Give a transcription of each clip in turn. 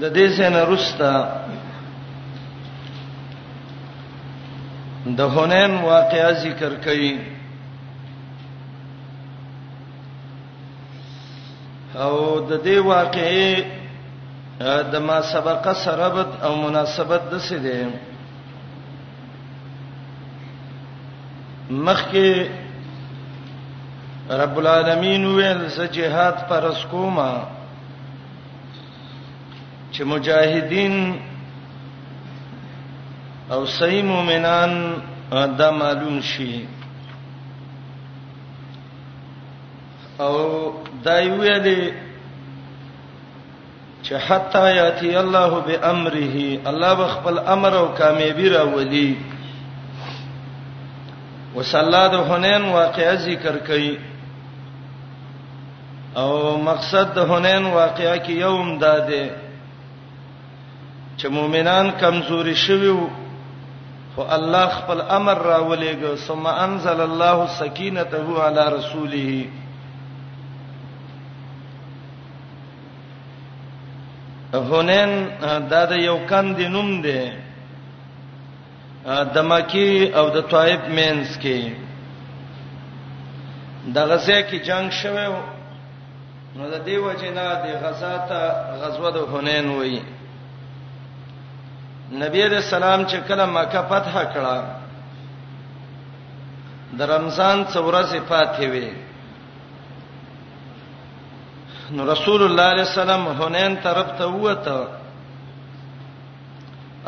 د دې سینه رستا د هنن واقعا ذکر کړي او د دې واقعې د ما سبقه سره او مناسبت د څه دی مخکې رب العالمین ویل ز جهاد پر اسکوما چې مجاهدین او صحیح مؤمنان دا معلوم شي او دا ویلې چې حتا یاتی الله بامره الله بخپل امر او کامیابی راولي وصلا د حنین واقعا ذکر کړي او مقصد د حنین واقعا کې یوم داده چې مؤمنان کمزوري شوي وو خو الله خپل امر راولېګو ثم انزل الله سکینته علی رسوله هونین دا د یو کند نوم دی د مکی او د طائف مینس کې د غزه کې جنگ شوه نو د دې وجنه د غزا ته غزوه د هونین وایي نبی علیہ السلام چې کله مکه فتح کړه د رمضان څورځې پاتې وې نو رسول الله علیه السلام حنین طرف ته وته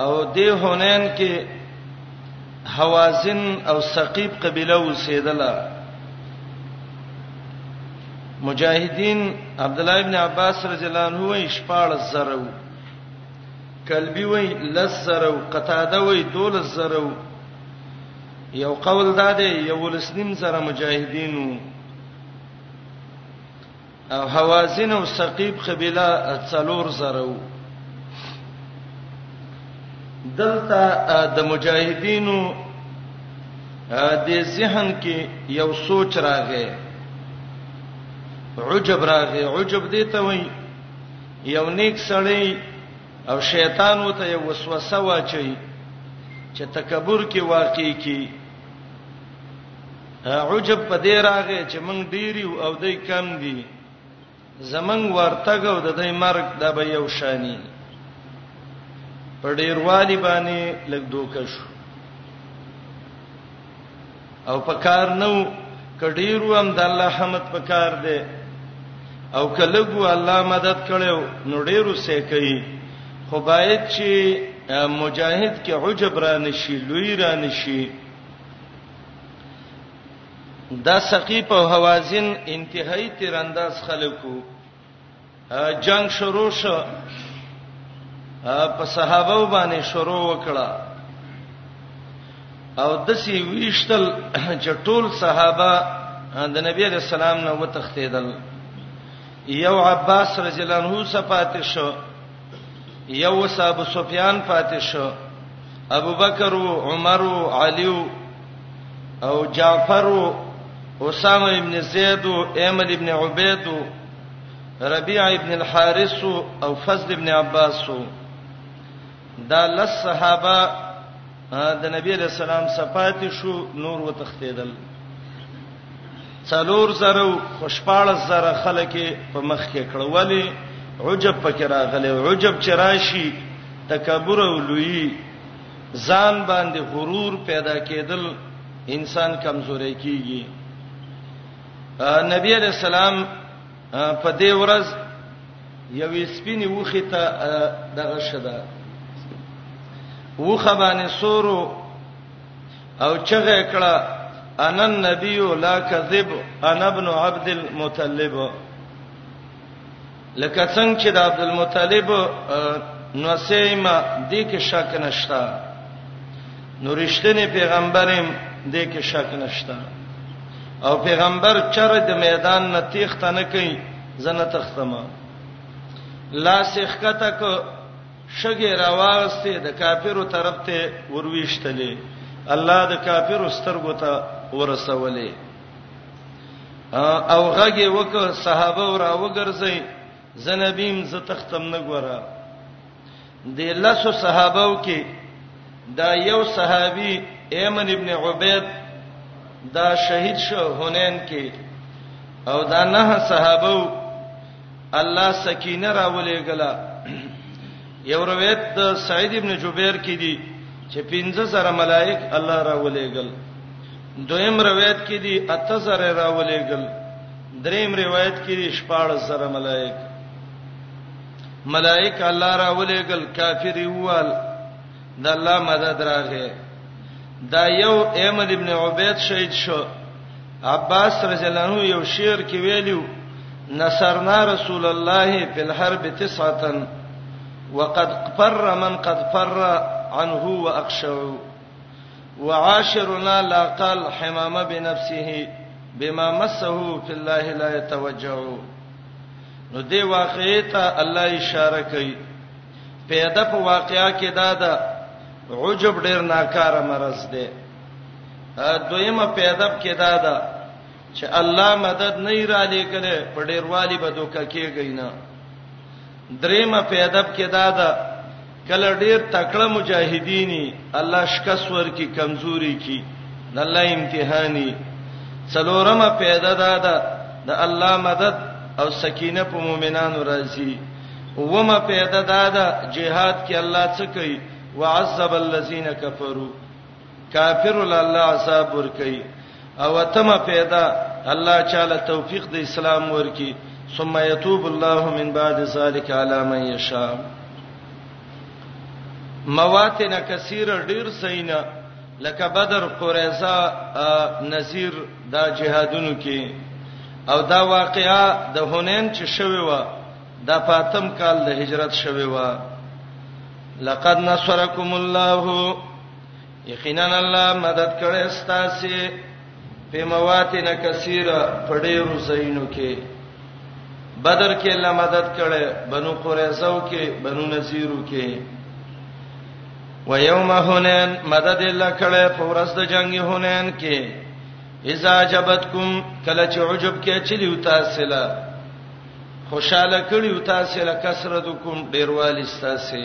او د حنین کې حوازن او ثقيب قبيله وسیدله مجاهدین عبد الله ابن عباس رضی الله عنه وی شپاړ زرو کلبی وی لز زرو قتاده وی دول زرو یو قول دا دی یو لسنیم زره مجاهدینو او حوازن او ثقيب قبيله څلور زره وو دلته د مجاهدینو د ذهن کې یو سوچ راغی عجب راغی عجب دې ته وای یو نیک سړی او شیطان وته یو وسوسه واچي چې تکبر کې واقع کی عجب په دې راغې چې موږ ډیری او دای کم دي زمنګ ورتګ او د دې مرګ د به یو شانی په ډیروالی باندې لګ دوکه شو او په کار نو کډیرو هم د الله حمد په کار دی او کلهګو الله مدد کړو نو ډیرو سه کوي خو باید چې مجاهد کې عجب را نشي لوی را نشي دا سقیف او حوازن انتهایی تیرانداز خلکو جنگ شروع شو په صحابه باندې شروع وکړه او دسی ویشتل چې ټول صحابه د نبی رسول الله نو تختیدل یو عباس رضی الله عنه صفات شو یو صاحب سفیان فاتح شو ابو بکر او عمر او علی او جعفر او اسامه ابن زید او ایمل ابن عبید او ربيعه ابن الحارث او فضل ابن عباس او دا لس صحابه د نبی له سلام صفات شو نور وتختیدل څلور زره خوشپاله زره خلک په مخ کې کړه ولی عجب پکې راغلی عجب چرایشي تکبر او لوی ځان باندې غرور پیدا کېدل انسان کمزوري کیږي نبی علیہ السلام په دې ورځ یوې سپینې وخه ته دغه شدا وخه باندې سورو او چغه کړه ان النبی لا کذب انا ابن عبد المطلب لکه څنګه چې د عبد المطلب نو سیمه دې کې شک نشته نو رښتینی پیغمبرم دې کې شک نشته او پیغمبر چر د میدان نه تیخته نه کوي زنه تختمه لا سخکته کو شګه راواسته د کافرو طرف ته ورويشتلې الله د کافرو سترګو ته ورسولې او غږی وک صحابه را وګرځي زنبیم ز تختم نه ګوره د لسو صحابو کې دا یو صحابي ایمن ابن عبید دا شهید شو هنین کې او دا نه صحابو الله سکینه راولې غلا یو روایت د سعید ابن جبیر کې دی چې 15000 ملائک الله راولې غل دویم روایت کې دی 8000 راولې غل دریم روایت کې دی 14000 ملائک ملائک الله را ولېګل کافر یوال د الله مدد راغې دا یو احمد ابن عبید شهید شو عباس رضی الله عنه یو شعر کې ویلو نصرنا رسول الله فی الحرب تسعه وقد فر من قد فر عنه واخشوا وعاشرنا لا قال حمام بنفسه بما مسه في الله لا يتوجعوا نو دی واقعې ته الله اشاره کوي پیدا په واقعیا کې دا ده عجب ډیر ناکاره مرز دی دویمه پیدا کې دا ده چې الله مدد نه را لېګل په ډیروالي به دوکه کېږي نه دریمه پیدا کې دا ده کله ډیر تکړه مجاهدین الله شکس ورکی کمزوري کی د الله امتحاني څلورمه پیدا ده د الله مدد او سکینه په مؤمنانو راځي ومه پیدا ده جهاد کې الله څه کوي وعذب الذين كفروا کافر ول الله عذاب ور کوي او تم پیدا الله تعالی توفیق د اسلام ورکی ثم يتوب الله من بعد ذلك على من يشاء مواتنا کثیره ډیر سینا لکه بدر قریظه نذیر دا جهادونو کې او دا واقعا د هونین چې شوی و دا فاطم کال د هجرت شوی و لقد نصرکم الله یقینا الله مدد کړي ستاسو په مواتن کثیره په ډیرو زینو کې بدر کې الله مدد کړي بنو قریظه کې بنو نذیرو کې و یوم هنین مدد الله کړي په ورځ د جنگ هنین کې اذا جبتکم کله چې عجب کې چلی وتا سلا خوشاله کړي وتا سلا کثرتکم ډیروالی ستاسو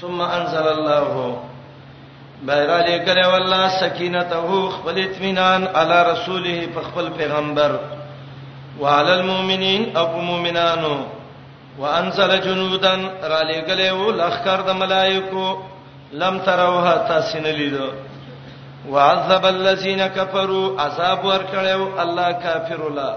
ثم انزل الله بهر علی کړه والله سکینته خپل اطمینان علی رسوله په خپل پیغمبر وعلى المؤمنین او مؤمنانو وانزل جنودا را لګلې و لخر د ملائکو لم تروها تاسو نه لیدو وعذب الذين كفروا عذاب ورکړیو الله کافر الله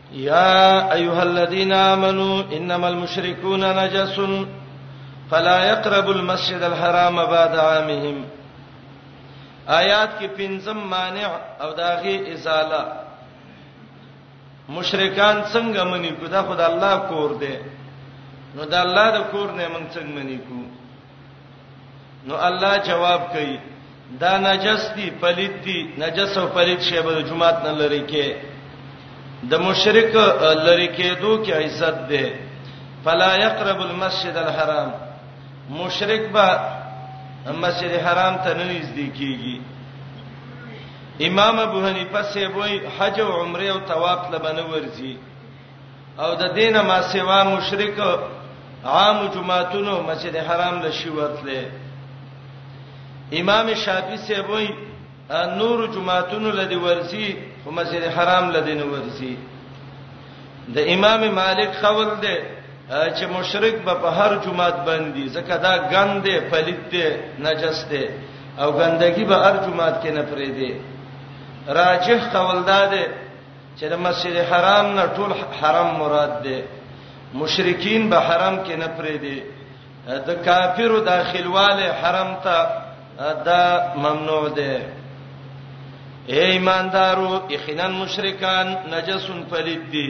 يا ايها الذين امنوا انما المشركون نجس فلا يقربوا المسجد الحرام بعد عامهم آیات کې پنځم مانع او داغه ازاله مشرکان څنګه منی کو دا خدای الله کور دی نو دا الله د کور نه مونږ څنګه منی کو نو الله جواب کوي دا نجس دي پلید دي نجس او پلید شی به جمعات نه لری کې د مشرک لری کېدو کې عزت ده فلا يقرب المسجد الحرام مشرک به مسجد حرام ته نه نږدې کیږي امام ابو حنیفه سی وای حج او عمره او طواف لبنه ورزي او د دینه ما سیوا مشرک عام جمعتونو مسجد حرام لشي ورتله امام شافعي سی وای نور جمعتونو لدی ورسی خو مسجد حرام لدی نه ورسی د امام مالک قول دی چې مشرک به په هر جمعات باندې زکه دا ګندې پلیت دی نجس دی او ګندګي به هر جمعات کې نه پرې دی راجح قول دا دی چې د مسجد حرام نه ټول حرم مراد دی مشرکین به حرم کې نه پرې دي د کافرو داخلواله حرم ته دا ممنوع دی اے ایماندارو یقینا مشرکان نجسون پلید دي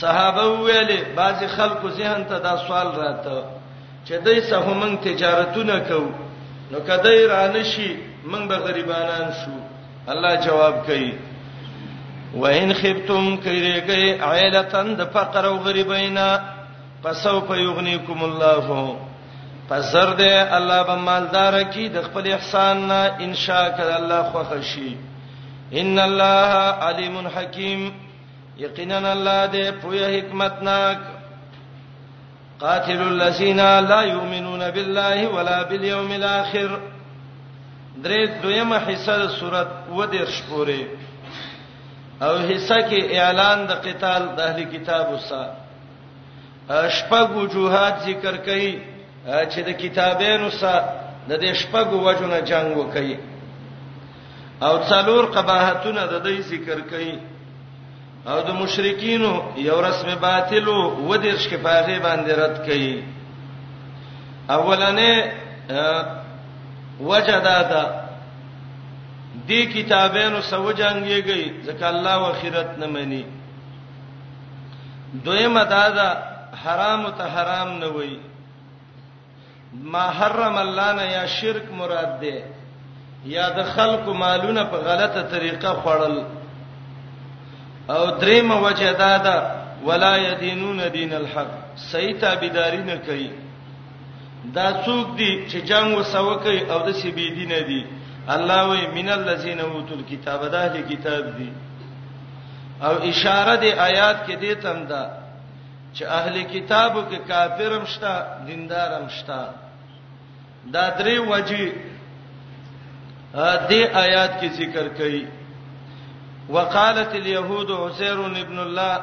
صحابه ویل بعض خلکو ذهن ته دا سوال راته چې دای څه همنګ تجارتونه کو نو کده ایران شي موږ به غریبانان شو الله جواب کوي وان خفتم کریږي عائلتن د فقر او غریبینا پسو په یغنیکم الله پسر دې الله به مالدار کی د خپل احسان نه ان شاء الله خوښ شي ان الله علیم حکیم یقینا الله دې پوهه حکمت ناک قاتل الذين لا يؤمنون بالله ولا باليوم الاخر درې دویمه حصہ د صورت و دې شپوري او حصہ کې اعلان د قتال د اهل کتاب وسه شپږ وجوهات ذکر کړي چې د کتابونو سره د دې شپږ وجونه جنگ وکړي او څلور قباحتونه د دې ذکر کړي او د مشرکین یو رسم باطل و د ارش کې پاغه باندې رد کړي اولنې وجدا دا دی کتابونو سو جنگيږي ځکه الله واخرت نه مني دویمه دا دا حرام ته حرام نه وایي ما حرم الله نه یا شرک مراد ده یا د خلق مالونه په غلطه طریقه خوړل او دریم وجه دا ده ولا یدینون دین الحق صحیح تابعداري نه کوي دا څوک دي چې جنگ وسو کوي او د سی بی دین دي الله وی من الذین اوتل کتاب ده کتاب دي او اشاره د آیات کې دې تم ده چې اهل کتابو کې کافر هم شته دیندار هم شته دا درې وجې دې آیات کې ذکر کړي وقالت اليهود عزير ابن الله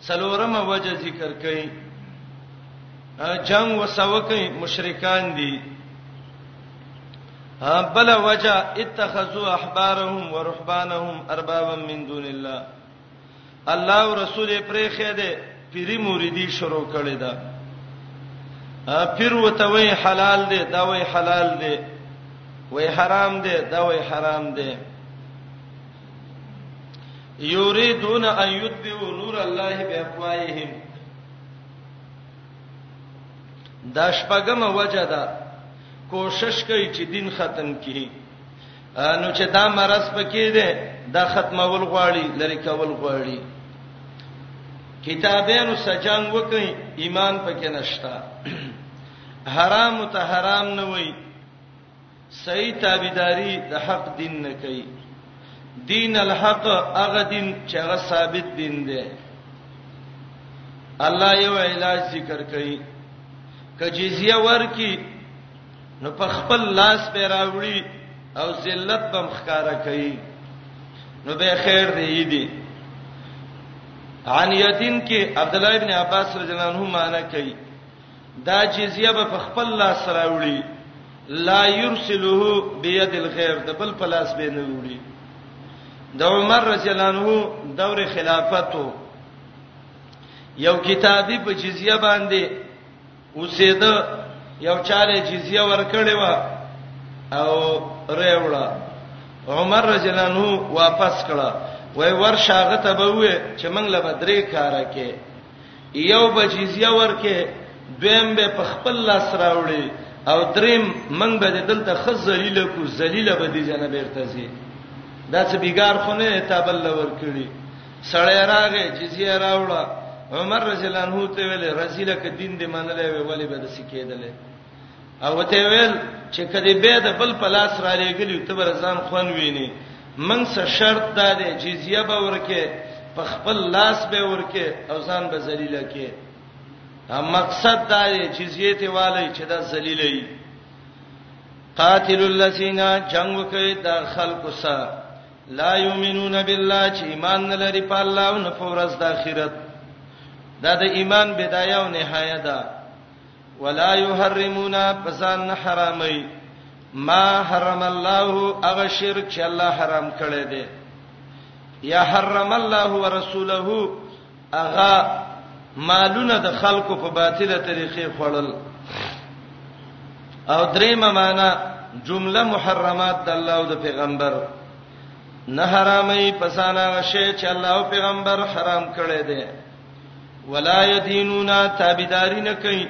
سلورم وجه ذکر کړي جنگ وسوکې مشرکان دي بل وجه اتخذوا احبارهم ورهبانهم اربابا من دون الله الله او رسول یې پرې خې ده پیری مریدي شروع کړي ده پیر وته وی حلال دی دا وی حلال دی وی حرام دی دا وی حرام دی یریدون ان یتبعوا نور الله بافواههم دا شپګم وجه ده کوشش کوي چې دین ختم کړي نو چې دا مرز پکې ده دا ختمول غواړي لری کول غواړي کتابینو سجان وکي ایمان پکې نشتا حرام ته حرام نه وای صحیح تابعداري د حق دین نه کوي دین الحق هغه دین چې هغه ثابت دین دی الله یو علاج ذکر کوي کجزیه ورکی نو په خپل لاس به راوړي او ذلت بم ښکارا کوي نو به خیر دی دی عن یتین کې عبد الله ابن عباس رضی الله عنه معنا کوي دا جزیه به په خپل لاس راوړي لا يرسله بيد الخير د بل پلاس به نه وړي د عمر رضی الله عنه دور خلافتو یو کتابي په جزیه باندې اوسېده یو چاله جزیه ورکړې و او ریوړه عمر رضی الله عنه واپس کړه وای ورشاغه ته به وې چې موږ له بدرې کاره کې یو به جزیه ورکې دویم به په خپل لاس راوړي او دریم موږ به دلته خز ذلیل کو ذلیل به دي جنبه ارتزي دا څه بیګار خو نه ته بل ور کړی سړی راغی جزیه راوړه عمر رضی الله عنه ته ویل رضی لک دین دې منلې وی ولی به د سکیدلې او ته ویل چې کدی به د بل پلاس را لېګلی ته برزان خون ویني من سره شرط دا دی جزیه به ورکه په خپل لاس به ورکه او ځان به ذلیل کې مقصد دا دی جزیه ته والی چې دا ذلیلې قاتل الذین جنگ کوي د خلق سره لا یؤمنون بالله چې ایمان نه لري په الله او نه په ورځ د آخرت دا د ایمان بدايه او نهایه ده ولا یحرمون فسان حرامي ما حرم الله هغه شرک چې الله حرام کړی دی یا حرم الله ورسوله هغه مالونه د خلکو په باطله طریقې خوړل او درېمه معنا جمله محرمات د الله او د پیغمبر نه حرامي پسانه شی چې الله او پیغمبر حرام کړی دی ولا یدینونا تابعداري نه کوي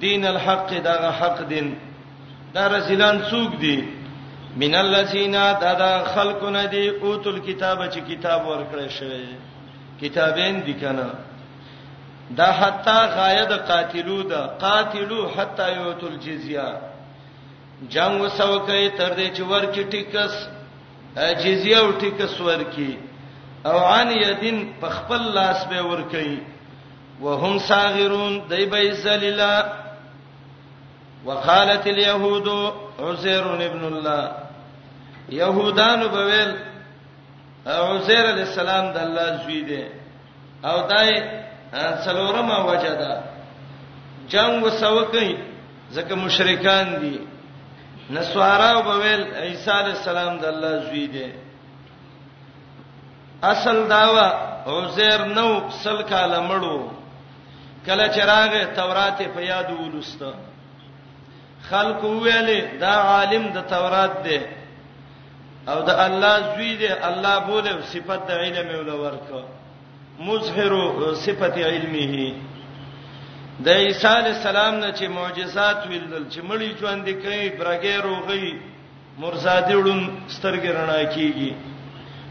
دین الحق دا حق دین دا رسولان څوک دي من الذین دا, دا خلقنا دی اوتل کتاب چې کتاب ورکړی شوی کتابین دي کنه دا حتا غایه د قاتلو ده قاتلو حتا یوتل جزیه جنگ وسو کوي تر دې چې ورکی ټیکس جزیه او ټیکس ورکی او عن یدین په خپل لاس به ورکی وهم صاغرون دای به ذلیلا وقالت اليهود عزير ابن الله يهودان بويل عزیر علی السلام د الله زوی دی او دای څلورمه وجه ده جنگ وسوکې ځکه مشرکان دي نسوارا او بویل عیسی علی السلام د الله زوی دی اصل داوا عزیر نو سل کاله مړو کله چراغ تورات په یاد ولسته خلق ویل دا عالم د تورات دی او د الله زوی دی الله بوله صفت د علم ول ورکو مظهر صفت علمه د عیسی علی السلام نه چې معجزات ویل چې مړی ژوند کوي برګې روغي مرزادی وړون سترګې رڼا کیږي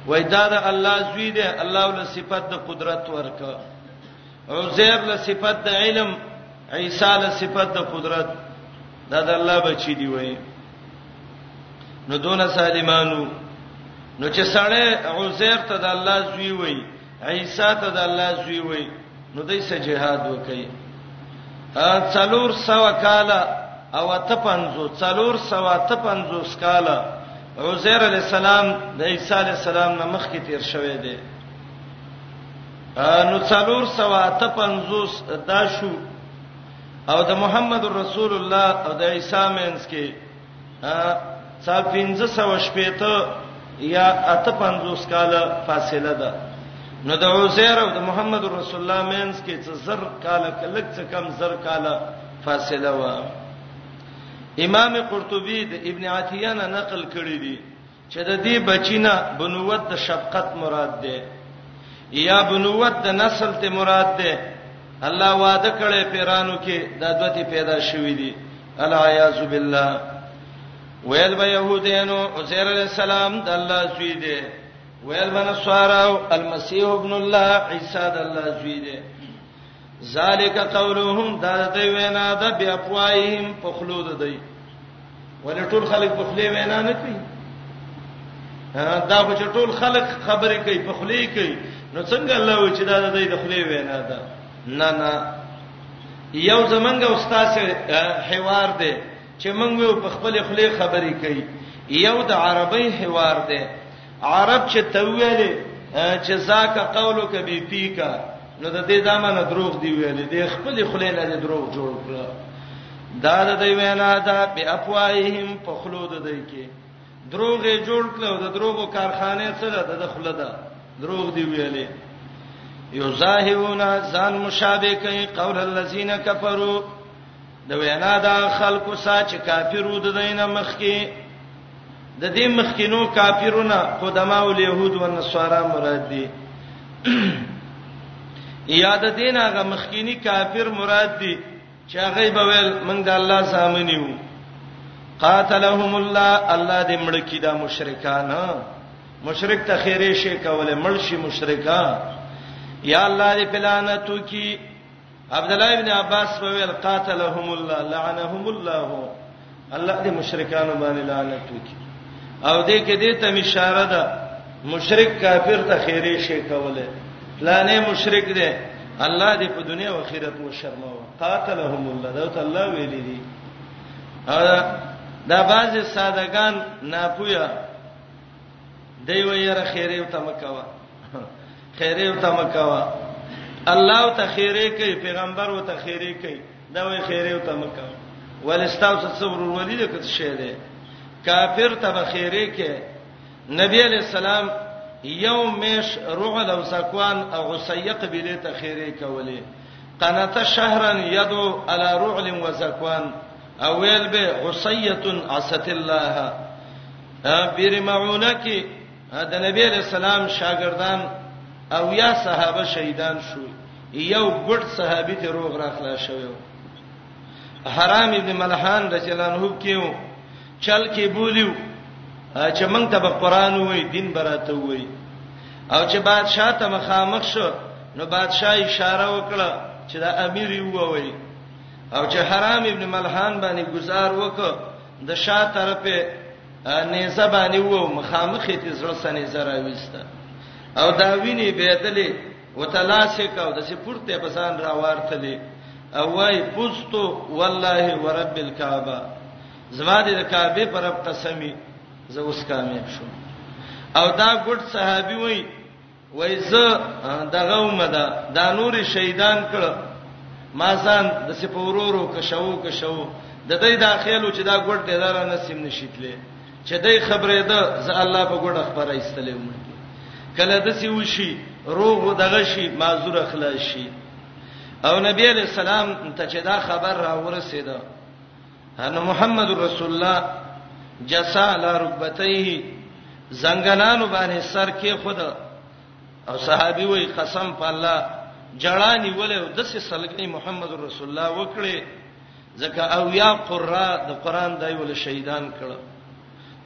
وای دا د الله زوی دی الله ول صفت د قدرت ورکو عزیر له صفت د علم عیسی له صفت د قدرت دا د الله بچی دی وای نو دون سالمانو نو چې سړی عزیر ته د الله زوی وای عیسی ته د الله زوی وای نو دای سه جهاد وکي ا څلور سو کاله او ته پنځو څلور سو ته پنځو سکاله عزیر علی السلام د عیسی علی السلام نه مخکې تیر شوی دی نو څلور سوا ته 50 دا شو او د محمد رسول الله او د عیسی مینس کې څا 1500 شپې ته یا اته 50 کال فاصله ده نو د عزیر او د محمد رسول الله مینس کې څه زر کال کلک څه کم زر کال فاصله و امام قرطبي د ابن عتیه نه نقل کړی دی چې د دې بچی نه بنوت د شفقت مراد ده یا بنوت د نسل ته مراد ده الله وعده کړې پیرانو کې د دوتی پیدا شوې دي العیاذ بالله ویل به يهودانو عزیر علی السلام د الله زوی دی ویل به نصارا المسیح ابن الله عیسی د الله زوی دی ذالک قولهم دا د وینا د بیا پوایهم په خلو د دی ولې ټول خلک په خلی وینا نه کوي دا خو چې ټول خلک خبرې کوي په خلی کوي نو څنګه الله و چې دا د دی د خلی وینا ده نه نه یو زمنګ استاد حوار دی چې موږ په خپل خلی خبرې کوي یو د عربی حوار دی عرب چې ته ویلې چې ذاک قولک بی پیکا نو د دې دمنه دروغ دی ویلې د خپل خلې نه دروغ جوړ کړ دا د دې وینا ده په افواههم په خلود دی کې دروغ یې جوړ کړ او د دروغو کارخانه سره د خله ده دروغ دی ویلې یو ظاهرونه ځان مشابه کوي قول الذين كفروا د وینا دا خلکو سا چې کافرو د دینه مخکي د دې مخکینو کافرونه قدما او يهود او نصارا مراد دي یاد دین هغه مخکینی کافر مراد دي چې هغه به ویل موږ د الله سامنیو قاتلهم الله الله دې مړ کی دا مشرکان مشرک ته خیره شي کوله مړ شي مشرکا یا الله دې پلانتو کی عبد الله ابن عباس په ویل قاتلهم الله لعنهم الله الله دې مشرکانو باندې لعنت وکړي او دې کې دې ته اشاره ده مشرک کافر ته خیره شي کوله پلانې مشرک دې الله دې په دنیا او آخرت مو شرماو قاتلهم الله دا ته الله ویلي دي دا بعض سادهګان ناپوهه دی وی یره خیره او تمکوا خیره او تمکوا الله او ته خیره کوي پیغمبر او ته خیره کوي دا وی خیره او تمکوا ولستاو صبر ولید کته شه دی کافر ته به خیره کې نبی علی السلام یوم مش رعد او سکوان او عصیق بلی ته خیره کوله قنات شهرا یدو علی رعل و سکوان او ویل به عصیه عصت الله بیر معونه کې د نبی علیہ السلام شاګردان او یا صحابه شهیدان شو یو ګډ صحابي ته روغ راخلا شوی حرام ابن ملحان رضی الله عنه کېو چل کې بولیو چې موږ ته به قران وای دین براته وای او چې بادشاہ ته مخامخ شو نو بادشاہ اشاره وکړه چې دا امیر یو وای او چې حرام ابن ملحان باندې گزار وکړ د شا طرفه نيزه باندې وو مخامخې ته زړه سنې زرا وسته او دا ویني بهدلې وتلاسه کا او د سپورته بسان را وارتلې او وای پوستو والله ورب الکعبه زما د کعبه پر قسمی زه اوس کامیاب شوم او دا ګډ صحابي وای وای زه دغه ومده دا نور شهیدان کړ ما ځان د سپورورو کښو کښو د دې داخلو چې دا ګډ دی دار نه سیم نشیتلې چې دې خبرې ده ز الله په ګډه خبره ایستلې ومه کله د سی وشي روغ دغه شي معذور اخلاص شي او نبی علیہ السلام ته چې دا خبر را ورسېده ان محمد رسول الله جسا علی رکبتیه زنګنانو باندې سر کې خود او صحابي وای قسم په الله جړانی ولې د سې سلګنی محمد رسول الله وکړي ځکه او یا قرا د قران دای ول شهیدان کړه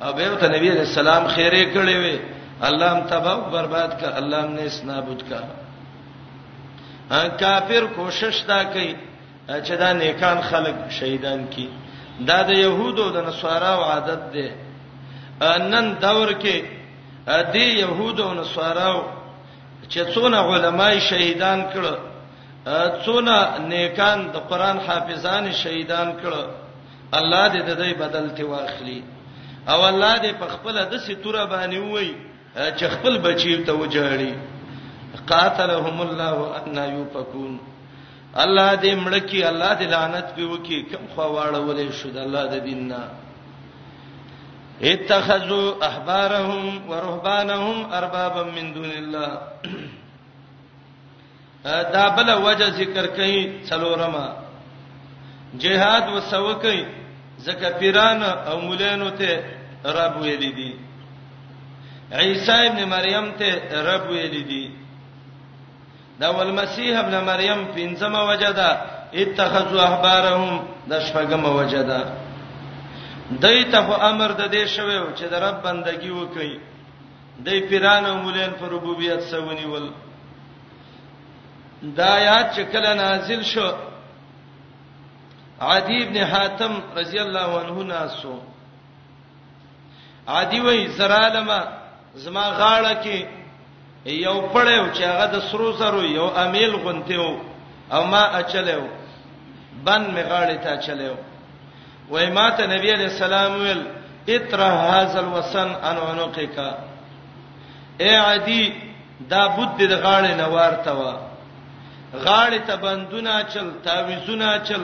او به ته نبی رسول سلام خیره کړي وي الله هم تباہ برباد کا الله هم نس نابود کا کافر کوشش تا کوي چې دا نیکان خلک شهیدان کی دا د يهودو د نصاراو عادت دی نن دور کې د يهودو او نصاراو چې څونه علماي شهیدان کړو څونه نیکان د قران حافظان شهیدان کړو الله دې د دې بدل ته واخلي او الله دې په خپل د ستوره باندې وای چې خپل بچی ته وجاړي قاتلهم الله ان یفکون الله دې مړکی الله دې لعنت په وکي کم خو واړولې شو د الله د دین نه اتخذوا احبارهم ورهبانهم اربابا من دون الله دا بل وجه ذکر کړي څلورما جهاد وسوکي زکه پیران او مولانو ته رب ویل دي عیسی ابن مریم ته رب ویل دي دا والمسیح ابن مریم پنځمه وجه ده اتخذوا احبارهم د شپږمه وجه ده دای ته امر د دې شوی چې د رب بندگی وکړي دای پیران او مولین پر ربوبیت سونی ول دا آیات چې کله نازل شو عدی ابن حاتم رضی الله عنه ناسو عادی وای زرالما زما غاړه کې یو پړیو چې هغه د سرو زرو یو امیل غونتیو او ما اچلیو بن می غاړه ته اچلیو وای ما ته نبی علیہ السلام ویل اتره هاذ الوسن ان عنقک اے عادی دا بود د غاړې نه وارته و غاړې ته بندونه چل تعویذونه چل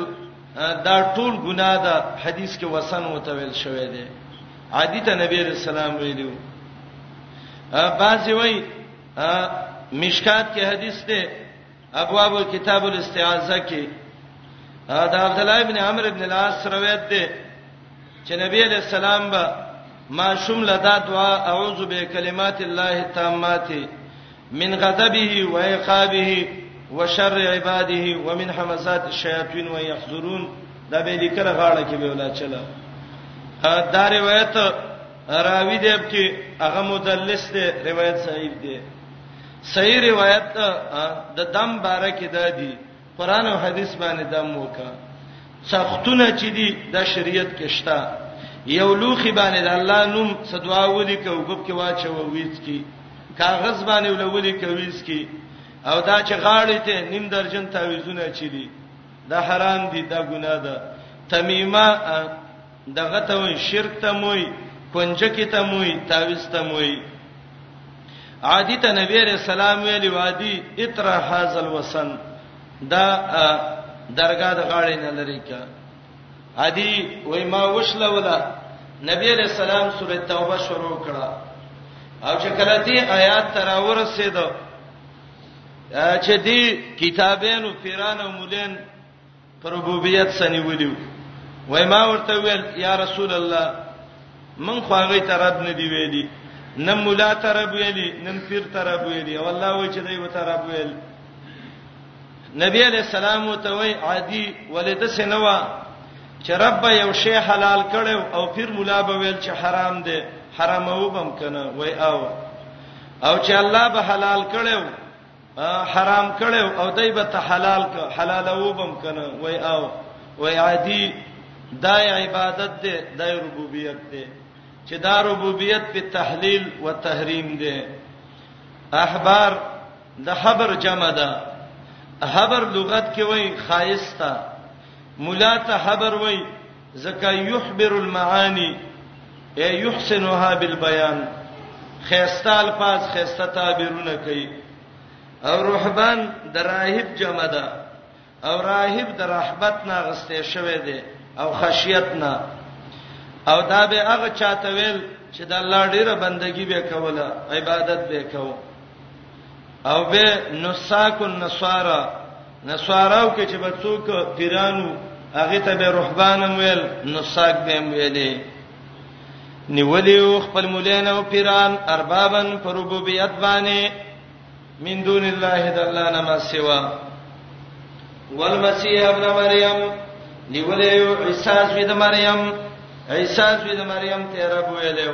دا ټول ګناه ده حدیث کې وسن وتویل شوی دی عادی ته نبی رسول الله ویلو بعضی وای مشکات کې حدیث ده ابواب کتاب الاستعاذہ کې دا عبد الله ابن عمرو ابن العاص روایت ده چې نبی علیہ السلام به ما شوم لدا دعا اعوذ بکلمات الله التامات من غضبه وعقابه وشر عباده ومن همزات الشياطين ويحذرون دا به لیکل غاړه کې به ولا چلا دا روایت راوی دی چې هغه مدلس دی روایت صحیح دی صحیح روایت د دم بارکه ده دی قران او حدیث باندې دم وکا سختونه چې دي د شریعت کې شته یو لوخي باندې د الله نوم صدوا ولي کو وب کې واچو ویڅ کی کاغذ باندې ولولي کویس کی او دا چې غاړې ته نیم درجن تعویذونه چي دي دا حرام دي دا ګناه ده تمیمه دغه ته وای شرک ته موي کنجکی ته موي تعویز ته موي عادی ته نبی عليه السلام ویلی وادي اتر هاذ الوسن دا درگاه د غاړې نه لري کا عادی وای ما وشله ولا نبی عليه السلام سوره توبه شروع کړه او چې کله دې آیات تر ورسېدو چې دې کتابینو پیران او مولین پر ربوبیت سنی ویلو وای ما ورته ویل یا رسول الله من خو هغه ته رب نه دی ویلی نه مولا ته رب ویلی نه پیر ته رب ویلی او الله وای چې دوی ته رب ویل نبی علیہ السلام ته وای عادی ولید سنوا چې رب یو شی حلال کړو او پیر مولا به ویل چې حرام دی حرامو بم کنه وای او او چې الله به حلال کړو حرام کړو او دای به ته حلال ک حلال وبم کنه وای او وای عادي دا عبادت ده د ربوبیت ده چې دا ربوبیت په تحلیل او تحریم ده احبار د حبر جمع ده حبر لغت کې وای خایستا مولا ته حبر وای زکا یحبر المعانی ای یحسنها بالبیان خیسته الفاظ خیسته تعبیرونه کوي او رهبان د راهب جمع ده او راهب د رحبت نه غسته شوی دی او خشیت نه او دا به هغه چاته ویل چې د الله ډیره بندگی به کوله عبادت به کوله او به نساک النصارا نصاراو کې چې بچوک پیرانو هغه ته به رهبان ویل نساک به ویلې نیولیو خپل مولین او پیران اربابن پر ربوبیت باندې من دون الله د الله نه ما سوا والمسیح ابن مریم نیولیو عیسی زوی د مریم عیسی زوی د مریم ته رب ویلو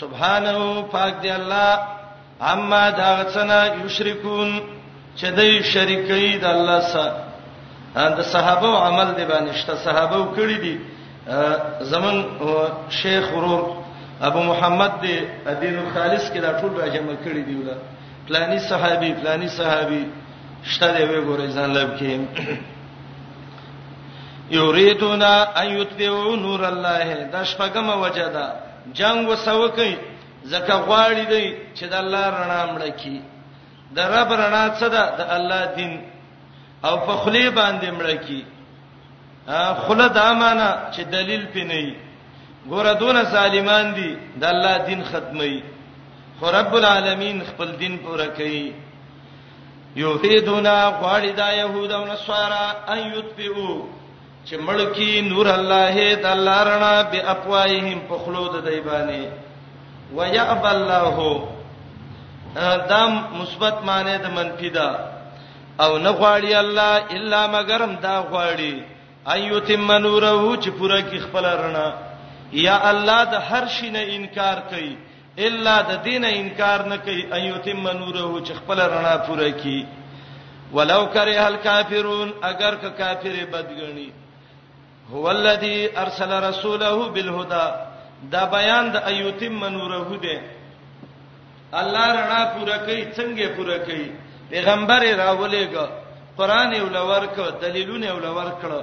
سبحانه پاک دی الله اما دا غڅنا یشرکون چې دوی شریکي د الله سره اند صحابه عمل دی باندې شته صحابه کړی دي زمون شیخ ورور ابو محمد دی دین خالص کې دا ټول راجمه کړی دی ولا پلانی صحابي پلانی صحابي شته دی وګورئ ځان لب کې یریدون ان یتبعوا نور الله د شپګم وجدا جنگ وسو کوي زکه غواړي دی چې د الله رڼا مړ کی د رب رڼا څه ده د الله دین او په خلی باندې مړ کی خله د امانه چې دلیل پینې ګوره دون ظالمان دي د الله دین ختمي خو رب العالمین خپل دین پوره کوي یوهیدونا غواړي دا يهود او نصارا ان یتبعو چې ملکی نور الله د الله رڼا به اپوایهم په خلو د دی باندې ويعب الله دا مثبت معنی د منفی ده او نه غواړي الله الا مگرم دا غواړي ايتم نوره چې پوره کی خپل رڼا یا الله د هر شي نه انکار کوي الا د دین انکار نه کوي ایتم نوره چې خپل رڼا پوره کی ولو کرے الکافرون اگر که کافر بدګنی هو الذی ارسل رسوله بالهدى دا بیان د ایتم نوره ده الله رڼا پوره کوي څنګه پوره کوي پیغمبر راولېګ قران یې ولور ک دلیلونه ولور کړو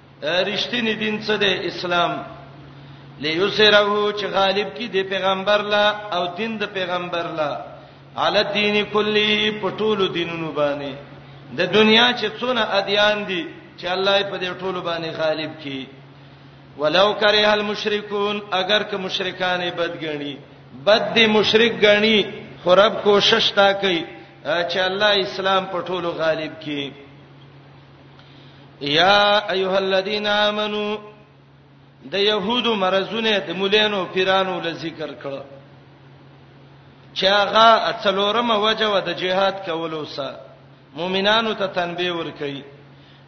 رښتینی دین څه دی اسلام لیسره چې غالب کی دی پیغمبر لا او دین د پیغمبر لا علی الدین کلی پټولو دینونو باندې د دنیا چې څونه ادیان دي چې الله په دې ټولو باندې غالب کی ولو کرے المشرکون اگر که مشرکان بدګنی بد دي مشرک غنی خراب کوشش تا کوي چې الله اسلام په ټولو غالب کی یا ایها الذین آمنو د يهودو مرزونه د مولانو پیرانو له ذکر کړه چې هغه اڅلورمه وجه و د جهاد کولو سره مؤمنانو ته تنبیه ورکړي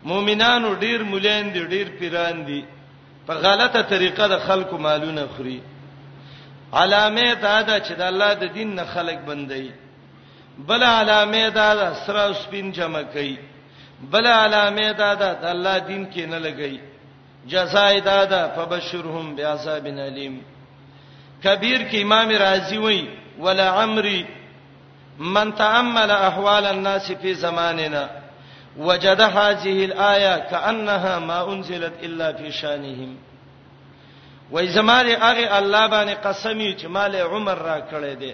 مؤمنانو ډیر مولان دي ډیر پیران دي په غلطه طریقه د خلکو مالونه خوري علامه دا ده چې د الله د دین نه خلک بندي بل علامه دا ده سره او سپین جمع کوي بل علامه دا ده د الله دین کې نه لګي جزای دا ده فبشرهم بعذاب الیم کبیر کې امام رازی وایي ولا عمري من تامل احوال الناس في زماننا وجد هذه الايه كانها ما انزلت الا في شانهم وای زماره هغه الله باندې قسمی چې مال عمر را کړې ده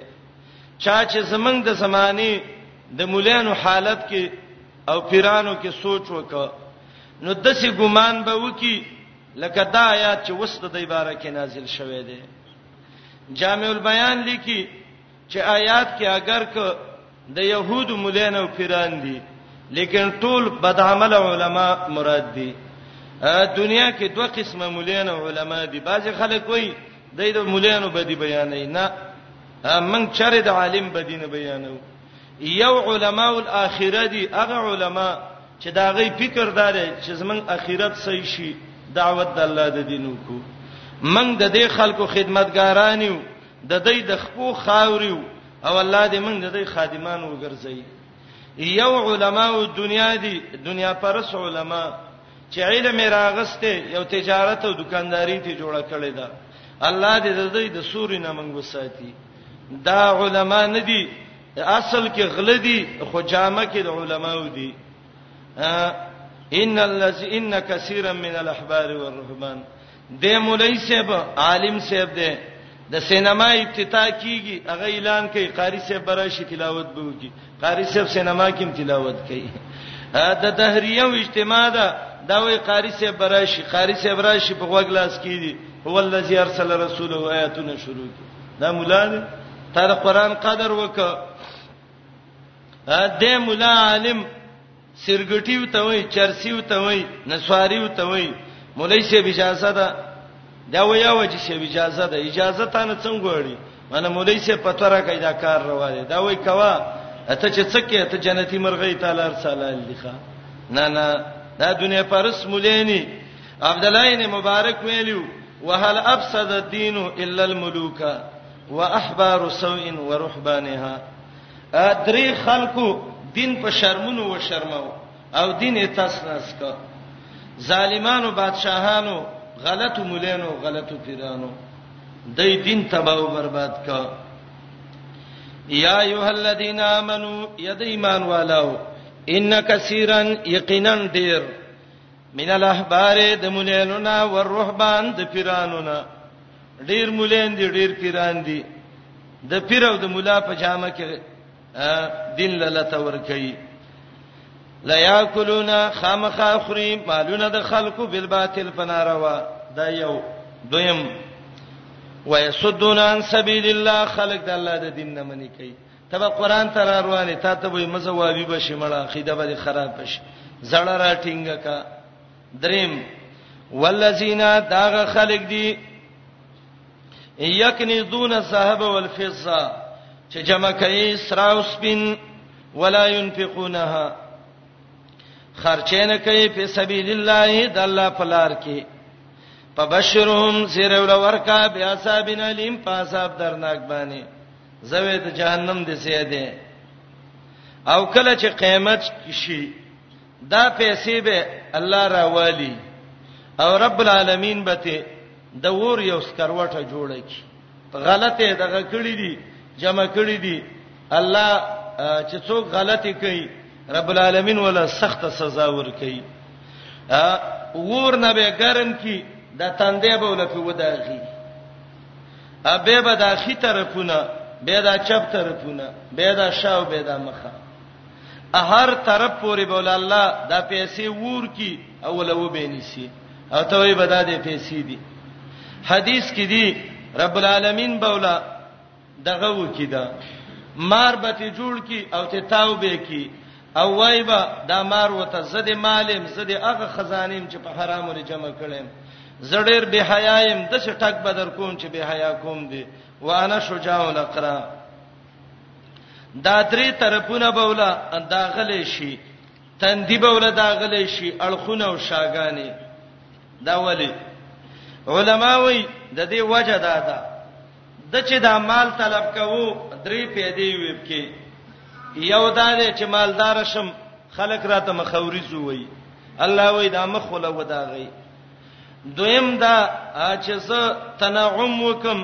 چا چې زمنګ د زمانه د مولانو حالت کې او پیرانو کې سوچ وکړ نو دسي ګمان به وکي لکه دا آیات چې وسط د عبارت کې نازل شوه دی جامع البیان لیکي چې آیات کې اگر که د يهود مولانو او پیران دي لیکن ټول بدعمل علما مراد دي دنیا کې دوه قسمه مولانو علما دي بعضي خلک وایي دای د مولانو بدی بیانې نه من چر د عالم بدی نه بیانو یو علماء الاخره دی هغه علما چې دا غي فکر دار چې زمنګ اخرت صحیح شي دعوت د الله د دینو کو من د دې خلکو خدمتګارانیو د دې د خپو خاوري او الله دې موږ د دې خادمان وګرځي یو علماو دنیا دي دنیا پرس علما چې علم راغسته یو تجارت او دکانداری ته جوړه کړی دا الله دې د دې د سوري نه منګو ساتي دا علما نه دي اصل کې غل دي خو جامه کې د علماو دي ان الذي ان كثيرا من الاحبار والرهبان د مولای صاحب عالم صاحب دی د سینما افتتاح کیږي هغه اعلان کوي قاری صاحب براشي تلاوت به وکي قاری صاحب سینما کې تلاوت کوي د دهریه و اجتماع ده دا وی قاری صاحب براشي قاری صاحب راشي په غوګ لاس کیږي هو الذی ارسل رسوله آیاتونه شروع کی دا مولا دی تر قران قدر وک د مولا عالم سرګټي وته وای چرسی وته وای نسواری وته وای مولای سی اجازه ده دا ویا و چې سی اجازه ده اجازه تا نه څنګه وړي مله مولای سی پتره کای دا کار روا دی دا وای کوا اته چې څکه ته جنتی مرغی تعالی رساله لخوا نه نه دا دنیا پرس مولینی عبد الله ابن مبارک ویلو وهل افسد الدين الا الملوک واحبار سوء ورهبانها درې خلکو دین په شرمونو و شرماو او دین یې تاسو نه اسکه ظالمانو بادشاهانو غلطو مولانو غلطو پیرانو د دین تباہ او برباد کا یا ایه الذین آمنو ید ایمان والو ان کثیرا یقینا دیر من الاحبار د مولانو نا والرهبان د پیرانو نا ډیر مولین دي ډیر پیران دي د پیر او د مولا په جامه کې دین لته ور کوي لا یاکلون خامخ اخری مالونه د خلکو بل باطل پناروا دا یو دویم ويسدون عن سبيل الله خلق د الله د دین نه منی کوي تبه قران تر روانه تا ته به مزه وابي بشي مړه خیده به خراب بشي زړه را ټینګه کا دریم والذین داغه خلق دی یکنزون الذهب والفضه چې جمع کوي سرا او سپین ولا ينفقونها خرچینه کوي په سبیل الله د الله په لار کې فبشرهم سیر ول ورکا بیا صابن علیم پاساب درناک باندې زوی د جهنم د سیده او کله چې قیامت شي دا پیسې به الله راوالي او رب العالمین به ته د ور یو سکروټه جوړه کی غلطه دغه کړی دي جمع کړی دي الله چې څوک غلطي کوي رب العالمین ولا سخت سزا ور کوي ور نه به ګرم کی د تندې به ولته وداغي ابه به د اخی طرفونه به د چپ طرفونه به د شاو به د مخه هر طرف پورې بوله الله دا پیسې ور کی او ولو بینی سی او ته وی بدا دې پیسې دي حدیث کې دی رب العالمین بوله دغه وکیدا مار به ته جوړ کی او ته تاو به کی او وای با دا مار وته زده مالم زده هغه خزانیم چې په حرامو لري جمع کړم زړیر به حیایم د څه ټک بدر کوم چې به حیا کوم دی وانا شجاع الاقرا دا درې طرفونه بوله دا غلې شي تندی بوله دا غلې شي اړخونه او شاګانی دا ولی علما وی د دې وجه دا ده د چې دا مال طلب کوو درې پیدې ویب کې یو دا دی چې مالدار شم خلک راته مخاوري زووي الله وی دا مخ ولا وداغي دویم دا چې زه تنعم وکم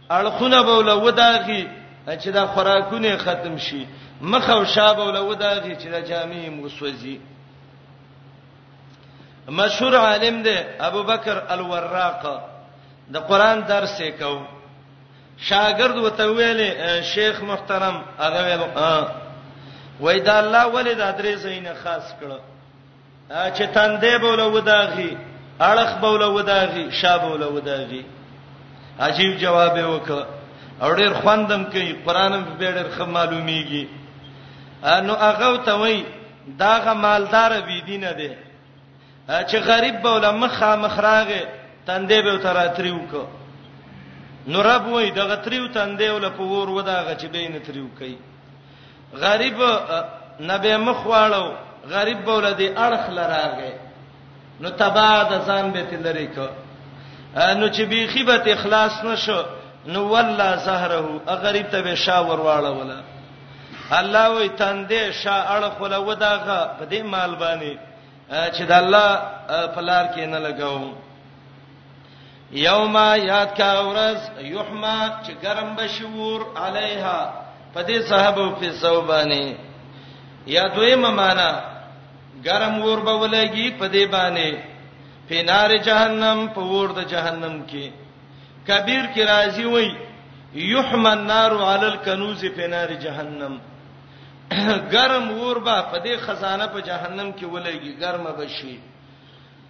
اړخونه به له وداغي چې دا خوراکونه ختم شي مخ او شابه له وداغي چې دا جامع موسوځي مشهور عالم دی ابو بکر الوراق د قران درس یې کو شاګرد وته ویل شیخ محترم هغه ویل وای دا الله ولې د درې زینه خاص کړو چې تندې بوله وداغي اړخ بوله وداغي شاب بوله وداغي عجیب جواب وکړ او ډیر خوندم کوي قران به ډیر ښه معلومیږي انو هغه ته وای داغه مالدار بی دینه دی چې غریب بوله مخه مخراغه تندې به تر اتریو کو نو رب وای دغه تریو تندې ول په ور وداغه چې بین تریو کوي غریب نبی مخ واړو غریب بوله دی اړخ لراغه نو تبا د ځان به تلری کو نو چې بیخی به اخلاص نشو نو ولا زهره ا غریب ته به شا ورواړه ولا الله وی تندې شا اړخ ولا وداغه په دې مال باندې چې د الله په لار کې نه لګاو یوم یاد کا ورځ یحما چې ګرم بشور علیها په دې صحابه په صوبانی یا دویمه معنا ګرم ور به ولګي په دې باندې په نار جهنم په ور د جهنم کې کبیر کی راضی وای یحما النار علی الکنوز په نار جهنم ګرم ور به په دې خزانه په جهنم کې ولګي ګرمه بشي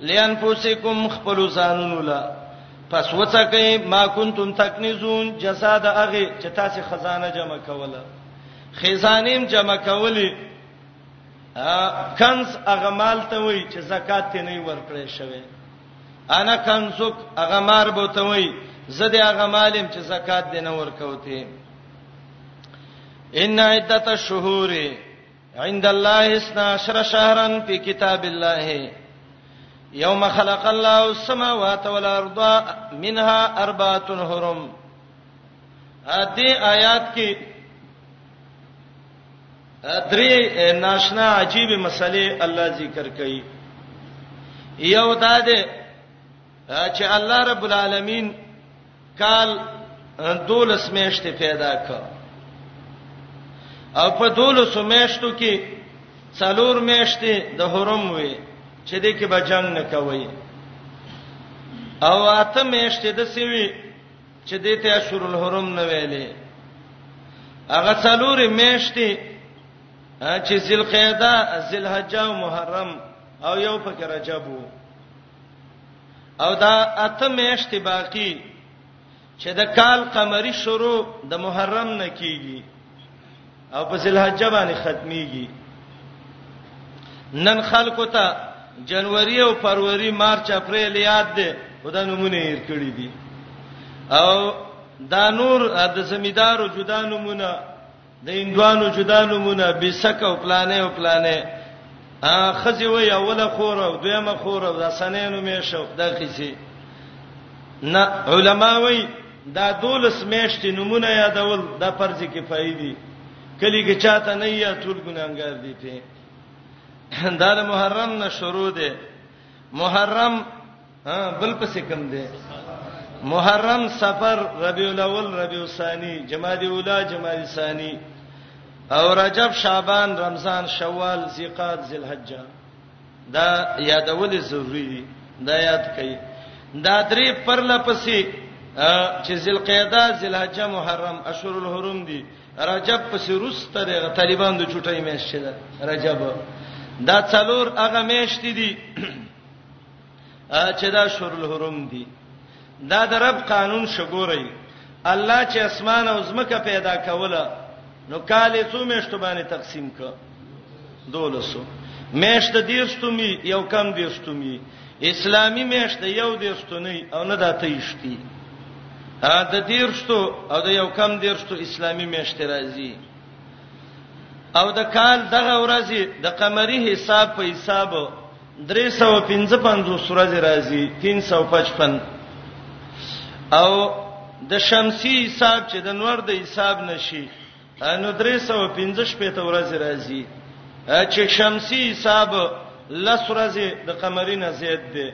لانفسکم خپل ځانونو لا پس وڅکئ ما کنتم تکنزون جزاء د هغه چې تاسو خزانه جمع کوله خزانیم جمع کولی کنز هغه مال ته وای چې زکات ته نه ورکړی شوی انا کنزک هغه مار بو ته وای زه د هغه مالم چې زکات دینه ورکوته ان عدت الشهور عند الله اسنا عشر شهرا فی کتاب الله یوم خلق الله السماوات والارض منها اربعه حرم ا دې آیات کې درې ناشنا عجیب مسلې الله ذکر کړي یو دا ده چې الله رب العالمین کال دولس میشته پیدا کړ او په دولس میشتو کې څلور میشته د حرم وي چې دې کې به جنگ نه کوي او اته میشته د سوي چې دې ته اشهر الحرم نه ویلې هغه څلور میشته چې ذل قعده ذل حجه او محرم او یو پکې رجب وو او دا اته میاشتې باقی چې د کال قمری شروع د محرم نه کیږي او په ذلحجه باندې ختميږي نن خلکو ته جنوري او فروری مارچ اپریل یاد دي خدای نمونه یې کړی دي او دا نور د زمیدارو جدا نمونه د هندوانو جدا نمونه بیسک او پلانې او پلانې ا خزي وی اوله خور او دویمه خور او دسنینو میشو دا کیسه نه علما وی دا دولس میشتې نمونه یادول دا فرض کفایي دي کلی کې چاته نه یا ټول ګناګار دي په دا محرم نه شروع ده محرم ها بل پسې کم دی محرم سفر ربيع الاول ربيع الثاني جمادی الاولا جمادی الثاني او رجب شعبان رمضان شوال ذیقات ذلحجه دا یادول ضروری دي دا یاد کړئ دا درې پر لپسې چې ذلقعده ذلحجه محرم اشهر الحرم دي رجب پسې روسته د طالبان د چټۍ میاشت ده رجب دا څلور هغه میاشت دي چې دا شهر الحرم دي دا د رب قانون شګوري الله چې اسمان او زمکه پیدا کوله نو کالې څو میشت باندې تقسیم ک دولسو میشت دیرستومی یو کم دیرستومی اسلامی میشت یو دیرستونی او نه داته یشتي ا د دیرستو او د یو کم دیرستو اسلامی میشت راځي او د کال دغه ورځي د قمری حساب په حساب 355 سورج راځي 355 او د شمسی حساب چې د نور د حساب نشي نو 315 په تو ورځ راځي چې شمسی حساب لس ورځې د قمری نه زیات دی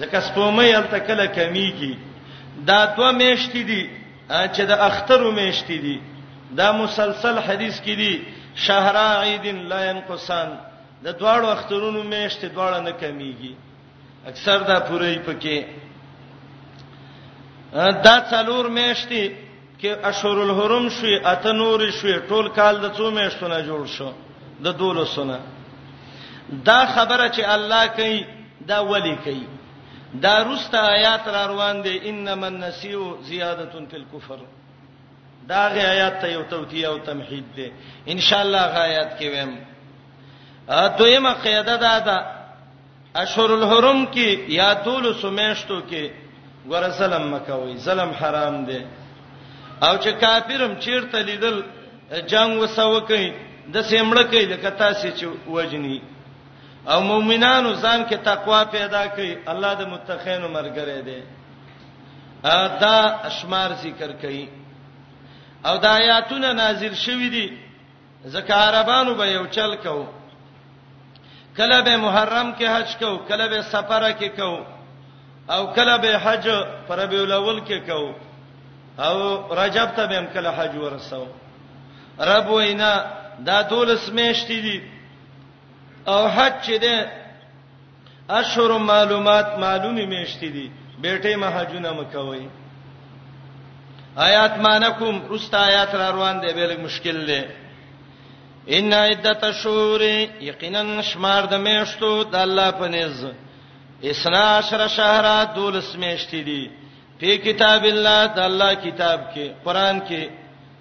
ځکه سپومې هلته کله کمیږي دا دوه میاشتې دي چې د اخترو میاشتې دي دا مسلسل حدیث کې دي شهرا عید لا ينقصان د دواړو اخترونو میشته دواړه نه کمیږي اکثر دا پوره پکې دا څلور میشته کې اشهر الحرم شوي اته نور شوي ټول کال د څو میشتونه جوړ شو د دولسونه دا خبره چې الله کوي دا ولی کوي دا روسته آیات را روان دي انما النسیو زیادتون فی الكفر دا غي آیات ته یو توتیه او تمهید دی ان شاء الله غي آیات کې ویم دویمه قاعده دا ده اشهر الحرم کې یا دول سمیشتو کې ګور سلام مکوي سلام حرام دی او چې کافرم چیرته لیدل جنگ وسو کوي د سیمړه کوي لکه تاسو چې وجنی او مؤمنانو ځان کې تقوا پیدا کوي الله د متقینو مرګره دی دا شمار ذکر کړي او دا آیاتونه نازل شوې دي ځکه عربانو به یو چل کو کله به محرم کې حج کو کله به سفر کې کو او کله به حج پر ربیع الاول کې کو او رجب ته به کله حج ورسو رب وینا دا ټول سمېشتې دي او حج چې ده اشهر معلومات معلومی میشتي دي بیٹه مهاجونه مکوي آیات مانکم رستا آیات را روان دي بیل مشکل دي ان عدت الشهور یقینا شمار د میشتو د الله په نيز اسنا عشر شهرا دولس میشتي دي په کتاب الله د الله کتاب کې قران کې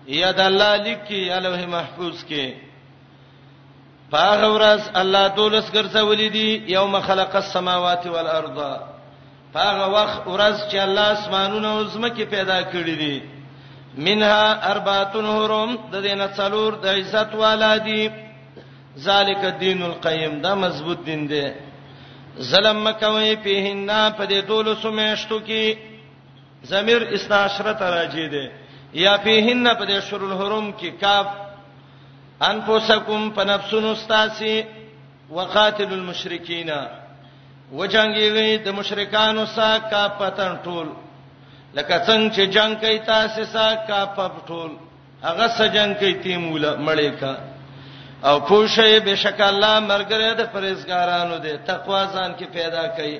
یا د الله لیک کې الوه محفوظ کې پاغه ورځ الله دولس ګرځولې دي یوم خلق السماوات والارض پاغه وخت ورځ چې الله اسمانونه او زمکه پیدا کړې دي منها ارباتن حرم د دې نه څلور د عزت والا دي ذالک الدین القیم دا مضبوط دین دی ظلم مکوي په هننا په دې دولس میاشتو کې ضمیر 12 راځي دی یا په هننا په دې شرول حرم کې کاف انفسکم پنفسون استاسی وقاتل المشرکین وجنګیږي د مشرکانو سره کا پتن ټول لکه څنګه چې جنگ کوي تاسو سره کا پپ ټول هغه سره جنگ کوي تیمول مړې کا او پوښي بشک الله مرګره د پرېزګارانو دی تقوا ځان کې پیدا کوي